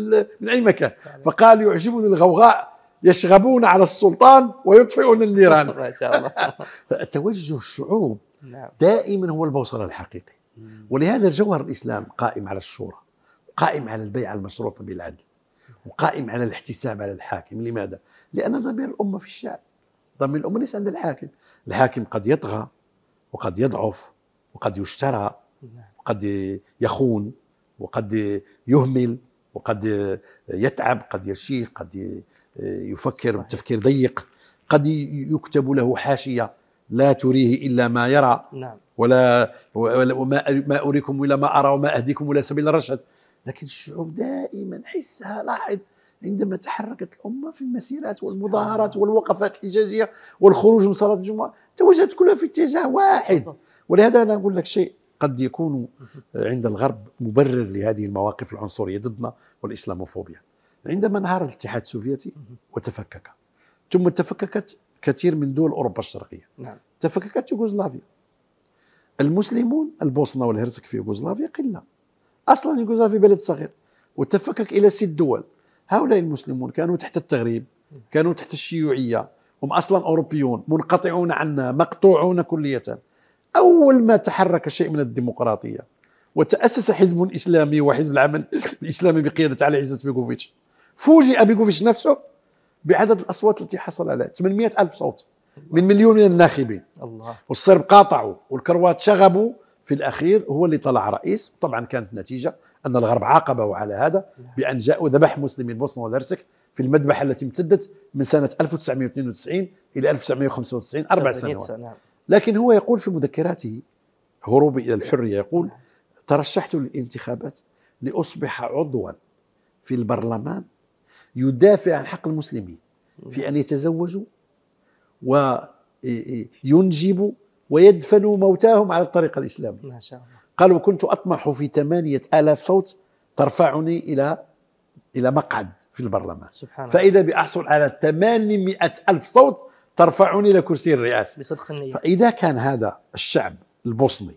من أي مكان. فقال يعجبني الغوغاء يشغبون على السلطان ويطفئون النيران. ما شاء الله. توجه الشعوب نعم. دائما هو البوصلة الحقيقي ولهذا جوهر الإسلام قائم على الشورى قائم على البيعه المشروطه بالعدل وقائم على الاحتساب على الحاكم. لماذا؟ لأن ضمير الأمة في الشعب ضمن الأمة ليس عند الحاكم الحاكم قد يطغى وقد يضعف وقد يشترى وقد يخون وقد يهمل وقد يتعب قد يشيخ قد يفكر صحيح. بتفكير ضيق قد يكتب له حاشية لا تريه إلا ما يرى نعم. ولا وما ما أريكم إلا ما أرى وما أهديكم إلى سبيل الرشد لكن الشعوب دائما حسها لاحظ عندما تحركت الأمة في المسيرات والمظاهرات والوقفات الحجاجية والخروج من صلاة الجمعة توجهت كلها في اتجاه واحد. ولهذا أنا أقول لك شيء قد يكون عند الغرب مبرر لهذه المواقف العنصرية ضدنا والإسلاموفوبيا. عندما انهار الاتحاد السوفيتي وتفكك ثم تفككت كثير من دول أوروبا الشرقية. نعم. تفككت يوغوسلافيا. المسلمون البوسنة والهرسك في يوغوسلافيا قلة. أصلا يوغوسلافيا بلد صغير. وتفكك إلى ست دول. هؤلاء المسلمون كانوا تحت التغريب كانوا تحت الشيوعية هم أصلا أوروبيون منقطعون عنا مقطوعون كلية. أول ما تحرك شيء من الديمقراطية وتأسس حزب إسلامي وحزب العمل الإسلامي بقيادة علي عزت بيكوفيتش فوجئ بيكوفيتش نفسه بعدد الأصوات التي حصل عليها 800 ألف صوت من مليون من الناخبين. الله. والصرب قاطعوا والكروات شغبوا. في الأخير هو اللي طلع رئيس طبعا كانت نتيجة أن الغرب عاقبه على هذا بأن جاء وذبح مسلمين بوسنا والهرسك في المذبحة التي امتدت من سنة 1992 إلى 1995 أربع سنوات نعم. لكن هو يقول في مذكراته هروب إلى الحرية يقول. ترشحت للانتخابات لأصبح عضوا في البرلمان يدافع عن حق المسلمين في. أن يتزوجوا وينجبوا ويدفنوا موتاهم على الطريقة الإسلامية ما شاء الله قالوا كنت أطمح في ثمانية آلاف صوت ترفعني إلى إلى مقعد في البرلمان. سبحان فإذا بأحصل على 800 ألف صوت ترفعني إلى كرسي الرئاسة بصدق النية فإذا كان هذا الشعب البوسني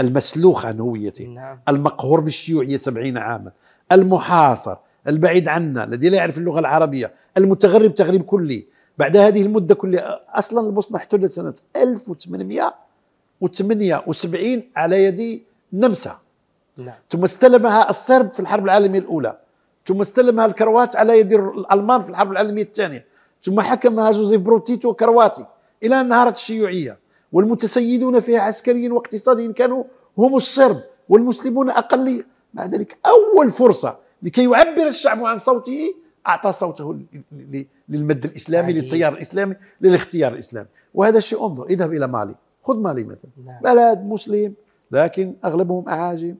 المسلوخ عن هويته نعم. المقهور بالشيوعية سبعين عاما المحاصر البعيد عنا الذي لا يعرف اللغة العربية المتغرب تغريب كلي بعد هذه المدة كلها أصلا البوسنة احتلت سنة 1878 على يد النمسا نعم. ثم استلمها الصرب في الحرب العالمية الأولى. ثم استلمها الكروات على يد الألمان في الحرب العالمية الثانية. ثم حكمها جوزيف بروتيتو كرواتي. إلى أن انهارت الشيوعية. والمتسيدون فيها عسكريا واقتصاديا كانوا هم الصرب والمسلمون أقلية مع ذلك أول فرصة لكي يعبر الشعب عن صوته أعطى صوته للمد الإسلامي. للتيار الإسلامي للاختيار الإسلامي. وهذا الشيء انظر اذهب إلى مالي. خذ مالي مثلا. نعم. بلد مسلم. لكن أغلبهم أعاجم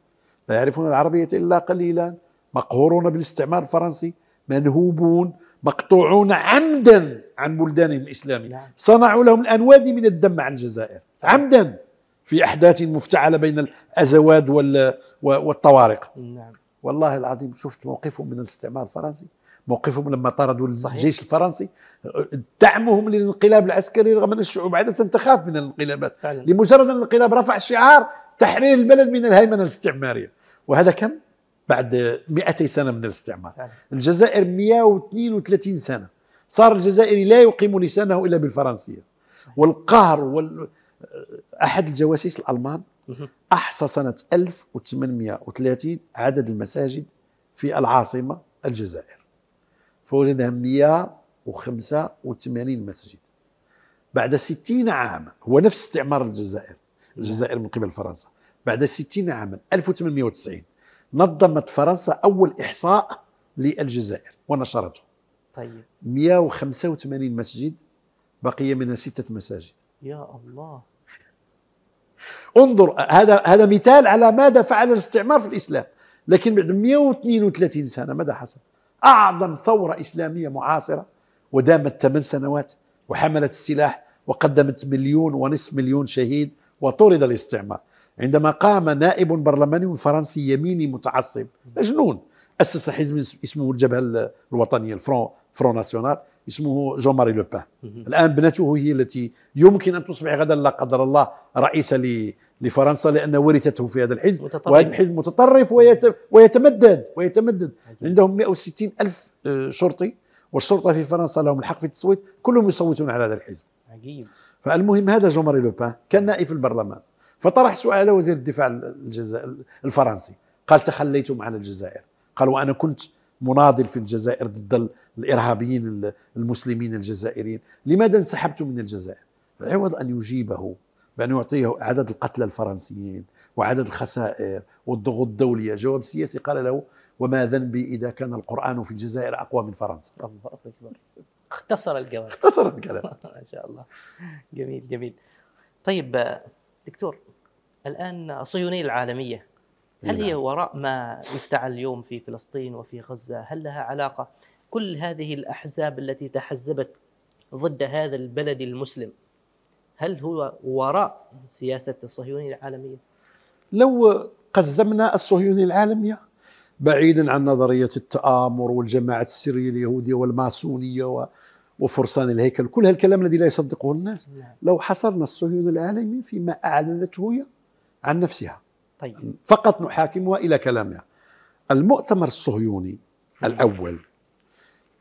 لا يعرفون العربية إلا قليلا مقهورون بالاستعمار الفرنسي منهوبون مقطوعون عمدا عن بلدانهم الإسلامية. نعم. صنعوا لهم الان وادي من الدم عن الجزائر. صحيح. عمدا في أحداث مفتعلة بين الأزواد وال- والطوارق. نعم. والله العظيم شفت موقفهم من الاستعمار الفرنسي موقفهم لما طردوا صحيح. الجيش الفرنسي. دعمهم للانقلاب العسكري رغم أن الشعوب عادة تخاف من الانقلابات. فعلا. لمجرد أن الانقلاب رفع شعار تحرير البلد من الهيمنة الاستعمارية. وهذا كم؟ بعد 200 سنة من الاستعمار. الجزائر 132 سنة. صار الجزائري لا يقيم لسانه إلا بالفرنسية. صحيح. والقهر وال... أحد الجواسيس الألمان مهم. أحصى سنة 1830 عدد المساجد في العاصمة الجزائر. فوجدها 185 مسجد. بعد 60 عاما هو نفس استعمار الجزائر. الجزائر من قبل فرنسا. بعد 60 عاما 1890 نظمت فرنسا أول إحصاء للجزائر ونشرته. طيب. 185 مسجد بقي منها ستة مساجد. يا الله. انظر هذا هذا مثال على ماذا فعل الاستعمار في الإسلام. لكن بعد 132 سنة ماذا حصل؟ أعظم ثورة إسلامية معاصرة ودامت ثمان سنوات وحملت السلاح وقدمت مليون ونصف مليون شهيد وطرد الاستعمار. عندما قام نائب برلماني فرنسي يميني متعصب مجنون. أسس حزب اسمه الجبهة الوطنية الفرون فرون ناسيونال اسمه جون ماري لو بان مهم. الآن ابنته هي التي يمكن أن تصبح غدا لا قدر الله رئيسة لفرنسا لأن ورثته في هذا الحزب. متطرف. وهذا الحزب متطرف ويت- ويتمدد ويتمدد. عندهم 160 ألف آه، شرطي والشرطة في فرنسا لهم الحق في التصويت كلهم يصوتون على هذا الحزب. عجيب. فالمهم هذا جون ماري لو بان كان نائب في البرلمان. فطرح سؤال وزير الدفاع الجزائر الفرنسي. قال تخليتم عن الجزائر. قال وأنا كنت مناضل في الجزائر ضد الإرهابيين المسلمين الجزائريين. لماذا انسحبت من الجزائر؟ عوض أن يجيبه بأن يعطيه عدد القتلى الفرنسيين وعدد الخسائر والضغوط الدولية. جواب سياسي قال له وما ذنبي إذا كان القرآن في الجزائر أقوى من فرنسا. الله أكبر. اختصر الجواب. اختصر الكلام. ما شاء الله. جميل جميل. طيب دكتور الآن الصهيونيه العالمية هل هي نعم. وراء ما يفتعل اليوم في فلسطين وفي غزة؟ هل لها علاقة؟ كل هذه الأحزاب التي تحزبت ضد هذا البلد المسلم هل هو وراء سياسة الصهيونية العالمية؟ لو قزمنا الصهيونية العالمية بعيدا عن نظرية التآمر والجماعة السرية اليهودية والماسونية وفرسان الهيكل. كل هالكلام الذي لا يصدقه الناس نعم. لو حصرنا الصهيونية العالمية فيما أعلنته هي عن نفسها. طيب. فقط نحاكمها إلى كلامها المؤتمر الصهيوني الأول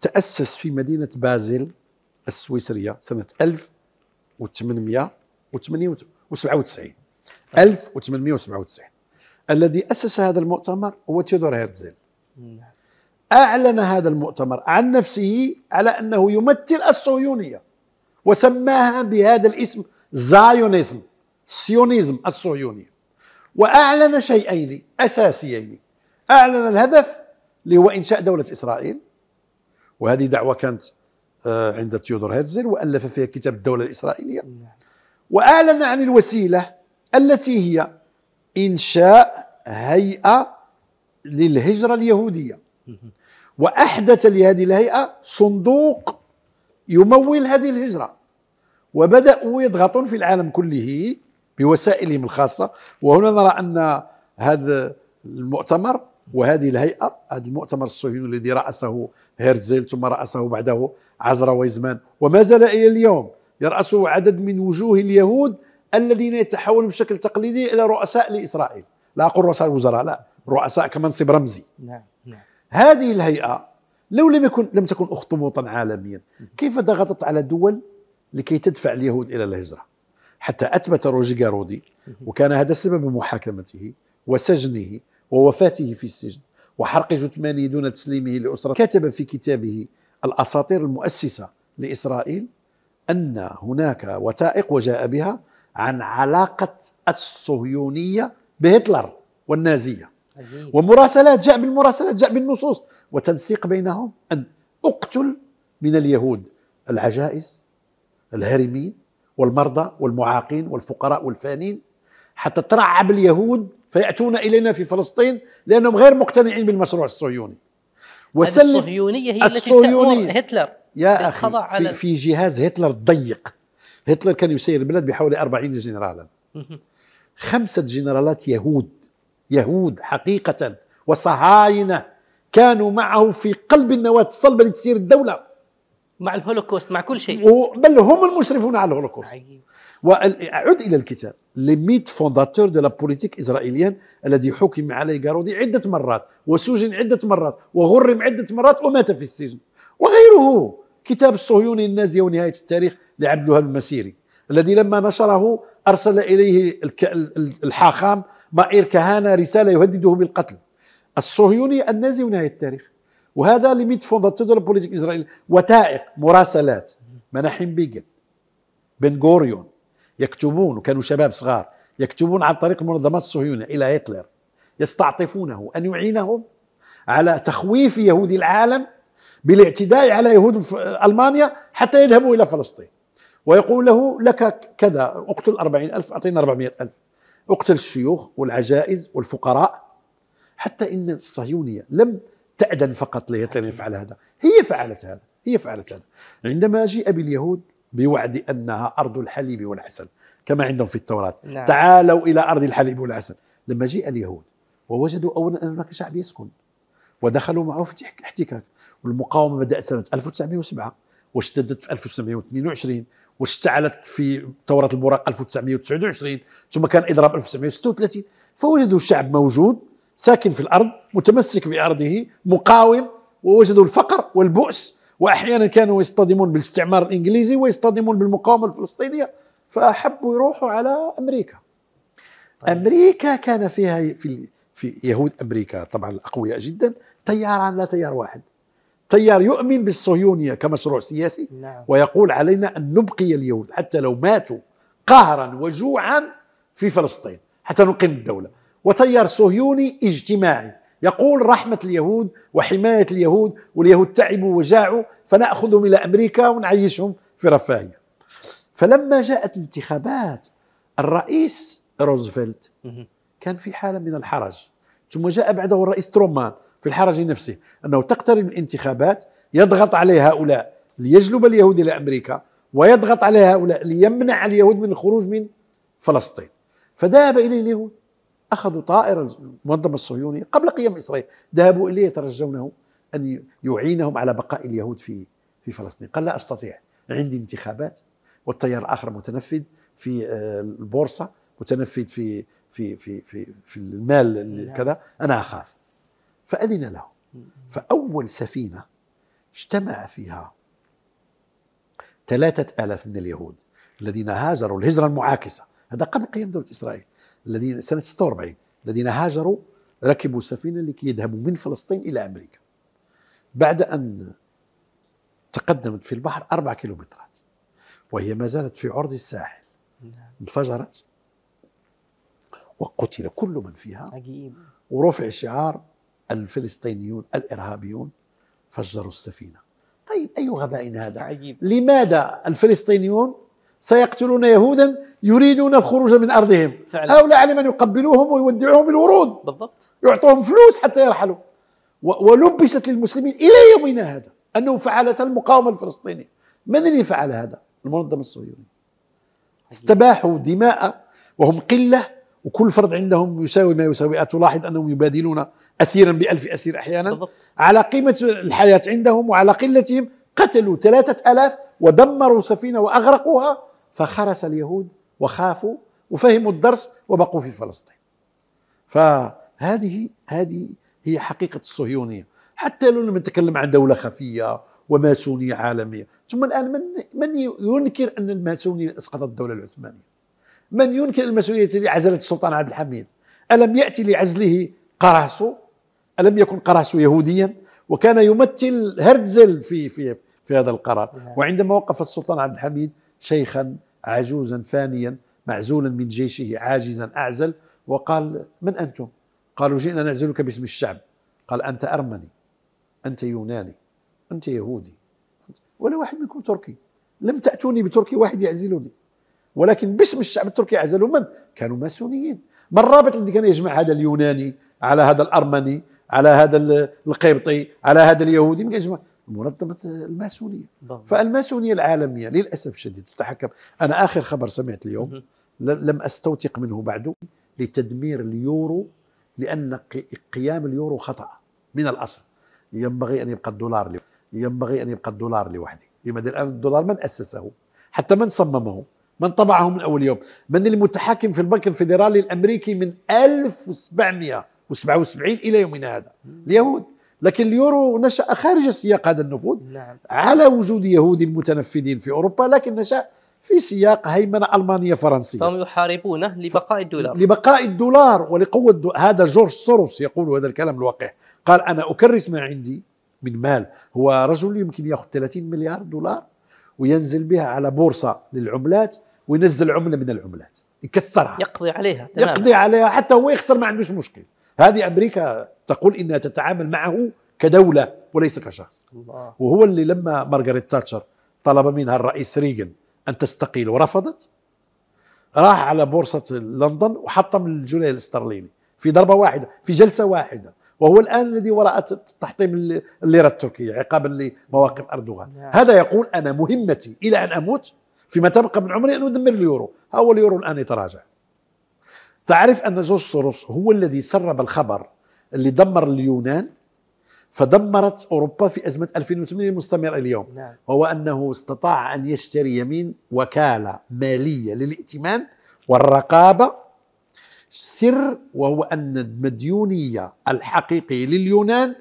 تأسس في مدينة بازل السويسرية سنة 1897 1897 الذي أسس هذا المؤتمر هو تيودور هيرتزل نعم. أعلن هذا المؤتمر عن نفسه على أنه يمثل الصهيونية وسماها بهذا الاسم Zionism sionisme الصهيوني وأعلن شيئين أساسيين. أعلن الهدف اللي هو إنشاء دولة إسرائيل وهذه دعوة كانت آه، عند تيودور هيرتزل وألف فيها كتاب الدولة الإسرائيلية. نعم. وأعلن عن الوسيلة التي هي إنشاء هيئة للهجرة اليهودية. وأحدث لهذه الهيئة صندوق يمول هذه الهجرة. وبدأوا يضغطون في العالم كله بوسائلهم الخاصة. وهنا نرى أن هذا المؤتمر وهذه الهيئة هذا المؤتمر الصهيوني الذي رأسه هيرزل ثم رأسه بعده عزرا ويزمان. وما زال إلى اليوم يرأسه عدد من وجوه اليهود الذين يتحولون بشكل تقليدي إلى رؤساء لإسرائيل. لا أقول رؤساء الوزراء لا رؤساء كمنصب رمزي. نعم نعم. هذه الهيئة لو لم يكن لم تكن أخطبوطا عالميا كيف ضغطت على دول لكي تدفع اليهود إلى الهجرة؟ حتى أثبت روجي جارودي وكان هذا سبب محاكمته وسجنه ووفاته في السجن وحرق جثمانه دون تسليمه لأسرة. كتب في كتابه الأساطير المؤسسة لإسرائيل أن هناك وثائق وجاء بها عن علاقة الصهيونية بهتلر والنازية. ومراسلات جاء بالمراسلات جاء بالنصوص. وتنسيق بينهم أن أقتل من اليهود العجائز الهارمين والمرضى والمعاقين والفقراء والفانين حتى ترعب اليهود فيأتون إلينا في فلسطين لأنهم غير مقتنعين بالمشروع الصهيوني. وسلم الصهيونية هي الصهيونية. التي هتلر يا أخي في, في جهاز هتلر ضيق. هتلر كان يسير البلاد بحوالي 40 جنرالا. خمسة جنرالات يهود يهود حقيقة وصهاينة كانوا معه في قلب النواة الصلبة لتسير الدولة. مع الهولوكوست مع كل شيء. بل هم المشرفون على الهولوكوست. عجيب. وأعد إلى الكتاب. Les mythes fondateurs de la politique israélienne الذي حكم عليه جارودي عدة مرات وسجن عدة مرات وغرم عدة مرات ومات في السجن. وغيره. كتاب الصهيوني النازية ونهاية التاريخ لعبد الوهاب المسيري الذي لما نشره أرسل إليه الحاخام مائر كهانة رسالة يهدده بالقتل. الصهيوني النازي ونهاية التاريخ. وهذا les mythes fondateurs de la politique israélienne. وثائق مراسلات مناحم بيجن بن غوريون يكتبون وكانوا شباب صغار يكتبون عن طريق المنظمات الصهيونية إلى هتلر يستعطفونه أن يعينهم على تخويف يهود العالم بالاعتداء على يهود ألمانيا حتى يذهبوا إلى فلسطين. ويقول له لك كذا أقتل أربعين ألف أعطينا أربعمائة ألف. أقتل الشيوخ والعجائز والفقراء. حتى إن الصهيونية لم تأذن فقط لهتلر يفعل هذا. هي فعلت هذا هي فعلت هذا. عندما جيء باليهود بوعد أنها أرض الحليب والعسل كما عندهم في التوراة. نعم. تعالوا إلى أرض الحليب والعسل. لما جيء اليهود ووجدوا اولا أن هناك شعب يسكن ودخلوا معه في احتكاك. والمقاومة بدأت سنة 1907 واشتدت في 1922 واشتعلت في ثورة البراق 1929 ثم كان إضراب 1936 فوجدوا الشعب موجود ساكن في الأرض متمسك بأرضه مقاوم ووجدوا الفقر والبؤس وأحيانا كانوا يصطدمون بالاستعمار الإنجليزي ويصطدمون بالمقاومة الفلسطينية فأحبوا يروحوا على أمريكا طيب. أمريكا كان فيها في في يهود أمريكا طبعا الاقوياء جدا تياران لا تيار واحد تيار يؤمن بالصهيونية كمشروع سياسي نعم. ويقول علينا أن نبقي اليهود حتى لو ماتوا قهرا وجوعا في فلسطين حتى نقيم الدولة. وتيار صهيوني اجتماعي. يقول رحمة اليهود وحماية اليهود واليهود تعبوا وجاعوا فنأخذهم إلى أمريكا ونعيشهم في رفاهية. فلما جاءت انتخابات الرئيس روزفلت كان في حالة من الحرج. ثم جاء بعده الرئيس ترومان. في الحرج نفسه أنه تقترب الانتخابات يضغط عليه هؤلاء ليجلب اليهود إلى أمريكا ويضغط عليه هؤلاء ليمنع اليهود من الخروج من فلسطين. فذهب إليه اليهود أخذوا طائرة المنظمة الصهيونية قبل قيام إسرائيل ذهبوا إليه يترجونه أن يعينهم على بقاء اليهود في في فلسطين. قال لا أستطيع عندي انتخابات والتيار الآخر متنفذ في آه، البورصة متنفذ في في في في في المال نعم. كذا أنا أخاف. فأذن له. فأول سفينة اجتمع فيها ثلاثة آلاف من اليهود الذين هاجروا الهجرة المعاكسة. هذا قبل قيام دولة إسرائيل. الذين سنة 46 الذين هاجروا ركبوا سفينة لكي يذهبوا من فلسطين إلى أمريكا. بعد أن تقدمت في البحر أربع كيلومترات وهي ما زالت في عرض الساحل. انفجرت وقتل كل من فيها. عجيب. ورفع شعار الفلسطينيون الإرهابيون فجروا السفينة. طيب أي غباء هذا؟ عجيب. لماذا الفلسطينيون سيقتلون يهودا يريدون الخروج من أرضهم؟ فعلا. هؤلاء على من يقبلوهم ويودعوهم بالورود. بالضبط. يعطوهم فلوس حتى يرحلوا. ولبست للمسلمين إلى يومنا هذا أنه فعلت المقاومة الفلسطينية. من اللي فعل هذا؟ المنظمه الصهيونيه استباحوا دماء وهم قلة وكل فرد عندهم يساوي ما يساوي. تلاحظ أنهم يبادلون أسيرا بألف أسير أحيانا. بالضبط. على قيمة الحياة عندهم وعلى قلتهم قتلوا ثلاثة ألاف ودمروا سفينة وأغرقوها فخرس اليهود وخافوا وفهموا الدرس وبقوا في فلسطين. فهذه هذه هي حقيقة الصهيونية. حتى لو لم نتكلم عن دولة خفية وماسونية عالمية ثم الآن من, من ينكر أن الماسونية أسقطت الدولة العثمانية؟ من ينكر الماسونية التي عزلت السلطان عبد الحميد؟ ألم يأتي لعزله قراسو ألم يكن قراسو يهوديا؟ وكان يمثل هرتزل في في في هذا القرار. نعم. وعندما وقف السلطان عبد الحميد شيخا عجوزا فانيا معزولا من جيشه عاجزا أعزل وقال من أنتم؟ قالوا جئنا نعزلك باسم الشعب. قال أنت أرمني أنت يوناني أنت يهودي. ولا واحد منكم تركي. لم تأتوني بتركي واحد يعزلني. ولكن باسم الشعب التركي عزلوا من؟ كانوا ماسونيين. ما الرابط الذي كان يجمع هذا اليوناني على هذا الأرمني؟ على هذا القبطي على هذا اليهودي من يجمع منظمة الماسونية. فالماسونية العالمية للأسف الشديد تتحكم. أنا آخر خبر سمعت اليوم لم أستوثق منه بعد لتدمير اليورو لأن قيام اليورو خطأ من الأصل. ينبغي أن يبقى الدولار ينبغي أن يبقى الدولار لوحده. لماذا الآن الدولار من أسسه؟ حتى من صممه؟ من طبعه من أول يوم؟ من المتحكم في البنك الفيدرالي الأمريكي من 1777 إلى يومنا هذا اليهود. لكن اليورو نشأ خارج سياق هذا النفوذ نعم. على وجود يهود متنفذين في أوروبا لكن نشأ في سياق هيمنة ألمانية فرنسية. فهم يحاربونه لبقاء الدولار. لبقاء الدولار ولقوة دو... هذا جورج سوروس يقول هذا الكلام الواقع. قال أنا أكرس ما عندي من مال. هو رجل يمكن يأخذ 30 مليار دولار وينزل بها على بورصة للعملات وينزل عملة من العملات. يكسرها. يقضي عليها. تمام. يقضي عليها حتى هو يخسر ما عندوش مشكل. هذه أمريكا تقول إنها تتعامل معه كدولة وليس كشخص. الله. وهو اللي لما مارغريت تاتشر طلب منها الرئيس ريغن أن تستقيل ورفضت راح على بورصة لندن وحطم الجنيه الاسترليني في ضربة واحدة في جلسة واحدة. وهو الآن الذي وراء تحطيم الليرة التركية عقابا لمواقف أردوغان. نعم. هذا يقول أنا مهمتي إلى أن أموت فيما تبقى من عمري أن أدمر اليورو. هو اليورو الآن يتراجع. تعرف أن جورج سوروس هو الذي سرب الخبر اللي دمر اليونان فدمرت أوروبا في أزمة 2008 المستمرة اليوم نعم. وهو أنه استطاع أن يشتري يمين وكالة مالية للائتمان والرقابة سر وهو أن المديونية الحقيقية لليونان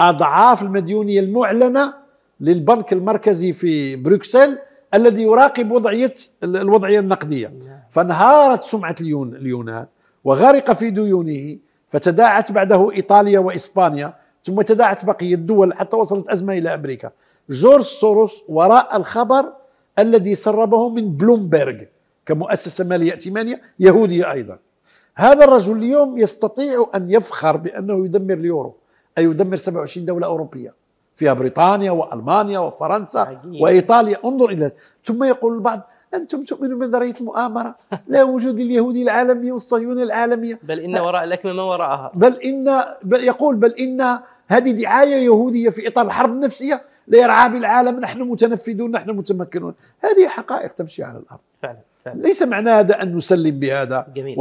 أضعاف المديونية المعلنة للبنك المركزي في بروكسل الذي يراقب وضعية الوضعية النقدية نعم. فانهارت سمعة اليونان وغرق في ديونه فتداعت بعده إيطاليا وإسبانيا ثم تداعت بقية الدول حتى وصلت أزمة إلى أمريكا. جورج سوروس وراء الخبر الذي سربه من بلومبرغ كمؤسسة مالية ائتمانية يهودية أيضا. هذا الرجل اليوم يستطيع أن يفخر بأنه يدمر اليورو أي يدمر 27 دولة أوروبية. فيها بريطانيا وألمانيا وفرنسا عجيب. وإيطاليا. انظر إلى ثم يقول البعض أنتم تؤمنون بنظرية المؤامرة لا وجود اليهودي العالمي والصهيوني العالمية بل إن وراء الأكمة ما وراءها بل إن بل يقول بل إن هذه دعاية يهودية في إطار الحرب النفسية لإرعاب العالم نحن متنفذون نحن متمكنون هذه حقائق تمشي على الأرض فعلا. فعلا. ليس معنى هذا أن نسلم بهذا جميل.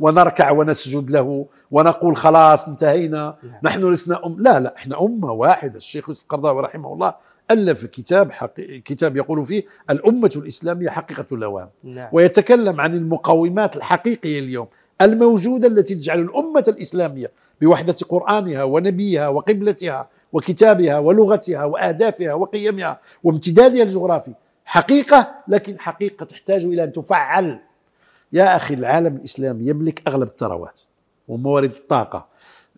ونركع ونسجد له ونقول خلاص انتهينا نعم. نحن لسنا أم لا لا إحنا أمة واحدة الشيخ يوسف القرضاوي رحمه الله ألف كتاب حقي... كتاب يقول فيه الأمة الإسلامية حقيقة الأوام نعم. ويتكلم عن المقومات الحقيقية اليوم الموجودة التي تجعل الأمة الإسلامية بوحدة قرآنها ونبيها وقبلتها وكتابها ولغتها وأهدافها وقيمها وامتدادها الجغرافي حقيقة لكن حقيقة تحتاج إلى أن تفعل. يا أخي العالم الإسلامي يملك أغلب الثروات وموارد الطاقة.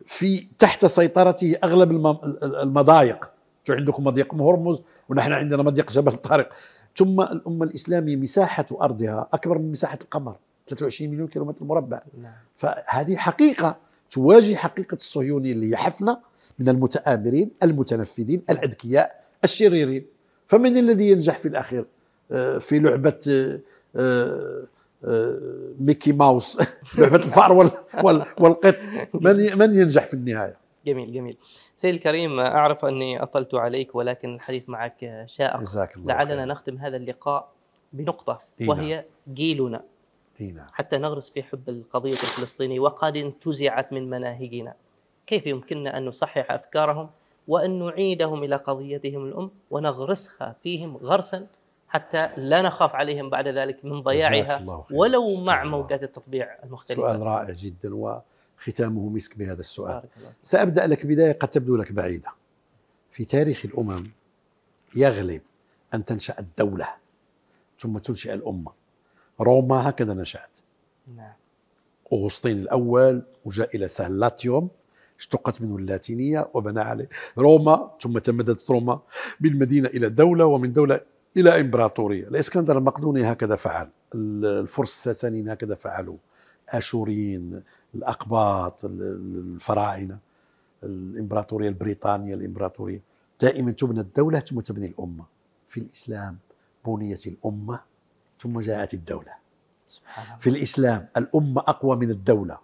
في تحت سيطرته أغلب المضايق. عندكم مضيق هرمز؟ ونحن عندنا مضيق جبل طارق. ثم الأمة الإسلامية مساحة أرضها أكبر من مساحة القمر 23 مليون كيلومتر مربع. نعم. فهذه حقيقة تواجه حقيقة الصهيونية اللي هي حفنة من المتآمرين المتنفذين الأذكياء الشريرين. فمن الذي ينجح في الأخير؟ آه، في لعبة آه، آه، ميكي ماوس. لعبة الفأر والقط. من من ينجح في النهاية؟ جميل جميل. سيد الكريم أعرف أني أطلت عليك ولكن الحديث معك شائق جزاك الله لعلنا خير. نختم هذا اللقاء بنقطة وهي جيلنا إي نعم حتى نغرس في حب القضية الفلسطينية وقد انتزعت من مناهجنا كيف يمكننا أن نصحح أفكارهم وأن نعيدهم إلى قضيتهم الأم ونغرسها فيهم غرسا حتى لا نخاف عليهم بعد ذلك من ضياعها. ولو مع. موجات التطبيع المختلفة سؤال رائع جدا وختامه مسك بهذا السؤال. سأبدأ لك بداية قد تبدو لك بعيدة. في تاريخ الأمم يغلب أن تنشأ الدولة ثم تنشئ الأمة. روما هكذا نشأت. نعم. أغسطين الأول وجاء إلى سهلاتيوم اشتقت منه اللاتينية وبنى عليه. روما ثم تمددت روما بالمدينة إلى دولة ومن دولة إلى إمبراطورية. الإسكندر المقدوني هكذا فعل. الفرس الساسانيين هكذا فعلوا. آشوريين الأقباط الفراعنة الإمبراطورية البريطانية الإمبراطورية. دائما تبنى الدولة ثم تبني الأمة. في الإسلام بنيت الأمة ثم جاءت الدولة. سبحان الله. في الإسلام الأمة أقوى من الدولة.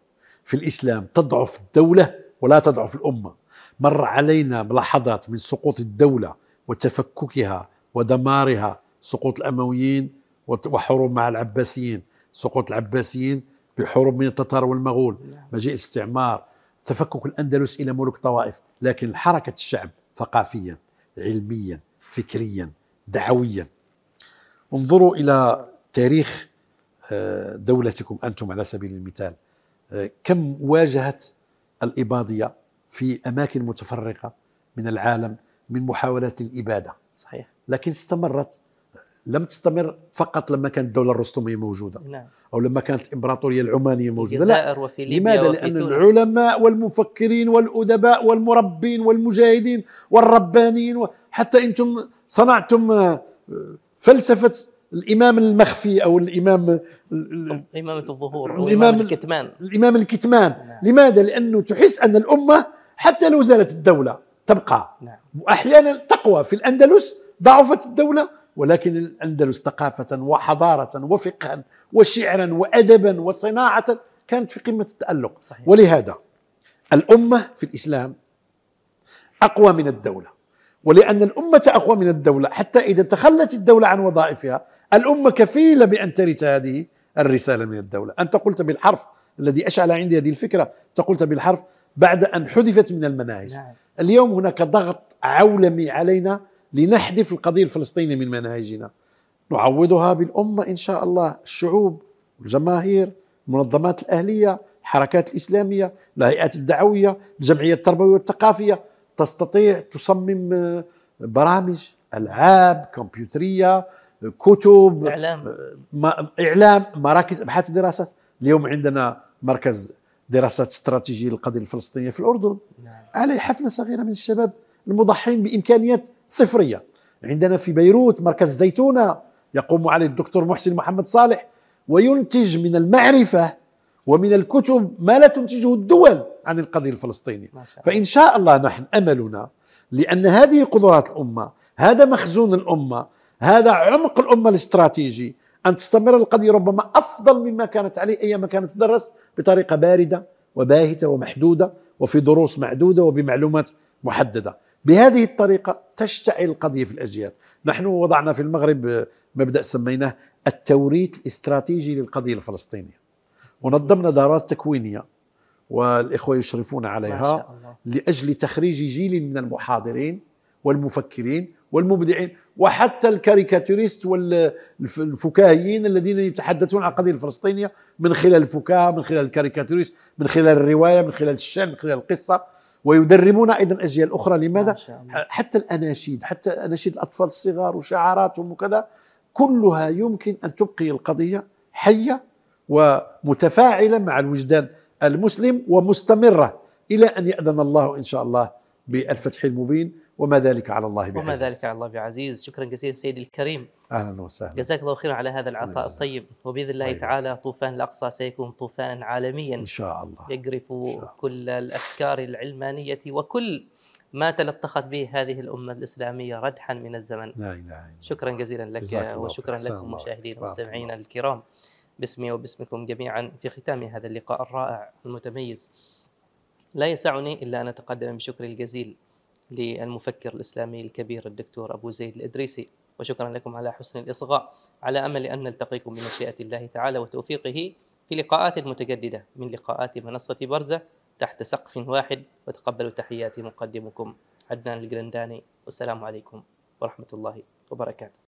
في الإسلام تضعف الدولة ولا تضعف الأمة. مر علينا ملاحظات من سقوط الدولة وتفككها ودمارها سقوط الأمويين وت- وحروب مع العباسيين سقوط العباسيين بحروب من التتار والمغول نعم. مجيء الاستعمار تفكك الأندلس إلى ملوك طوائف لكن حركة الشعب ثقافيا علميا فكريا دعويا. انظروا إلى تاريخ آه، دولتكم أنتم على سبيل المثال. آه، كم واجهت الإباضية في أماكن متفرقة من العالم من محاولات الإبادة؟ صحيح. لكن استمرت لم تستمر فقط لما كانت الدولة الرستمية موجودة نعم. أو لما كانت الإمبراطورية العمانية في موجودة. لا وفي ليبيا لماذا؟ وفي لأن تونس. العلماء والمفكرين والأدباء والمربين والمجاهدين والربانيين حتى أنتم صنعتم آه، فلسفة الإمام المخفي أو الإمام ال- ال- إمامة الظهور إمامة الكتمان. الإمام الكتمان. نعم. لماذا؟ لأنه تحس أن الأمة حتى لو زالت الدولة تبقى. نعم. وأحيانا تقوى. في الأندلس ضعفت الدولة ولكن الأندلس ثقافة وحضارة وفقها وشعرا وأدبا وصناعة كانت في قمة التألق. صحيح. ولهذا الأمة في الإسلام أقوى من الدولة. ولأن الأمة أقوى من الدولة حتى إذا تخلت الدولة عن وظائفها الأمة كفيلة بأن ترث هذه الرسالة من الدولة. أنت قلت بالحرف الذي أشعل عندي هذه الفكرة أنت قلت بالحرف بعد أن حذفت من المناهج. نعم. اليوم هناك ضغط عولمي علينا لنحذف القضية الفلسطينية من مناهجنا. نعوضها بالأمة إن شاء الله. الشعوب الجماهير المنظمات الأهلية الحركات الإسلامية الهيئات الدعوية الجمعية التربوية والثقافية تستطيع تصمم آه، برامج ألعاب كمبيوترية آه، كتب إعلام. ما إعلام مراكز أبحاث ودراسات. اليوم عندنا مركز دراسات استراتيجية للقضية الفلسطينية في الأردن. نعم. عليه حفنه صغيرة من الشباب المضحين بإمكانيات صفرية. عندنا في بيروت مركز زيتونة يقوم عليه الدكتور محسن محمد صالح وينتج من المعرفة ومن الكتب ما لا تنتجه الدول عن ما شاء الله. فإن شاء الله نحن أملنا لأن هذه قدرات الأمة هذا مخزون الأمة هذا عمق الأمة الاستراتيجي أن تستمر القضية ربما أفضل مما كانت عليه أيام كانت تدرس بطريقة باردة وباهتة ومحدودة وفي دروس معدودة وبمعلومات محددة. بهذه الطريقة تشتعل القضية في الأجيال. نحن وضعنا في المغرب مبدأ سميناه التوريث الاستراتيجي للقضية الفلسطينية. ونظمنا دورات تكوينية والإخوة يشرفون عليها لأجل تخريج جيل من المحاضرين والمفكرين والمبدعين وحتى ال caricaturistes والفكاهيين الذين يتحدثون عن القضية الفلسطينية من خلال الفكاهة من خلال ال caricaturistes من خلال الرواية من خلال الشعر من خلال القصة. ويدربون أيضا أجيال أخرى. لماذا؟ حتى الأناشيد حتى أناشيد الأطفال الصغار وشعاراتهم وكذا كلها يمكن أن تبقي القضية حية ومتفاعلة مع الوجدان المسلم ومستمرة إلى أن يأذن الله إن شاء الله بالفتح المبين. وما ذلك على الله بعزيز. وما ذلك على الله بعزيز. شكرا جزيلا سيدي الكريم. أهلا وسهلا. جزاك الله خيرا على هذا العطاء. الطيب. وبإذن الله طيب. تعالى طوفان الأقصى سيكون طوفانا عالميا. إن شاء الله. يقرف الله. كل الأفكار العلمانية وكل ما تلطخت به هذه الأمة الإسلامية ردحا من الزمن. لا إله شكرا جزيلا لك وشكرا لكم مشاهدينا ومستمعينا. الكرام. باسمي وباسمكم جميعا في ختام هذا اللقاء الرائع المتميز. لا يسعني إلا أن أتقدم بشكر الجزيل للمفكر الإسلامي الكبير الدكتور أبو زيد الإدريسي. وشكرا لكم على حسن الإصغاء على أمل أن نلتقيكم بمشيئة الله تعالى وتوفيقه في لقاءات متجددة من لقاءات منصة برزة تحت سقف واحد. وتقبلوا تحياتي مقدمكم عدنان الجرنداني. والسلام عليكم ورحمة الله وبركاته.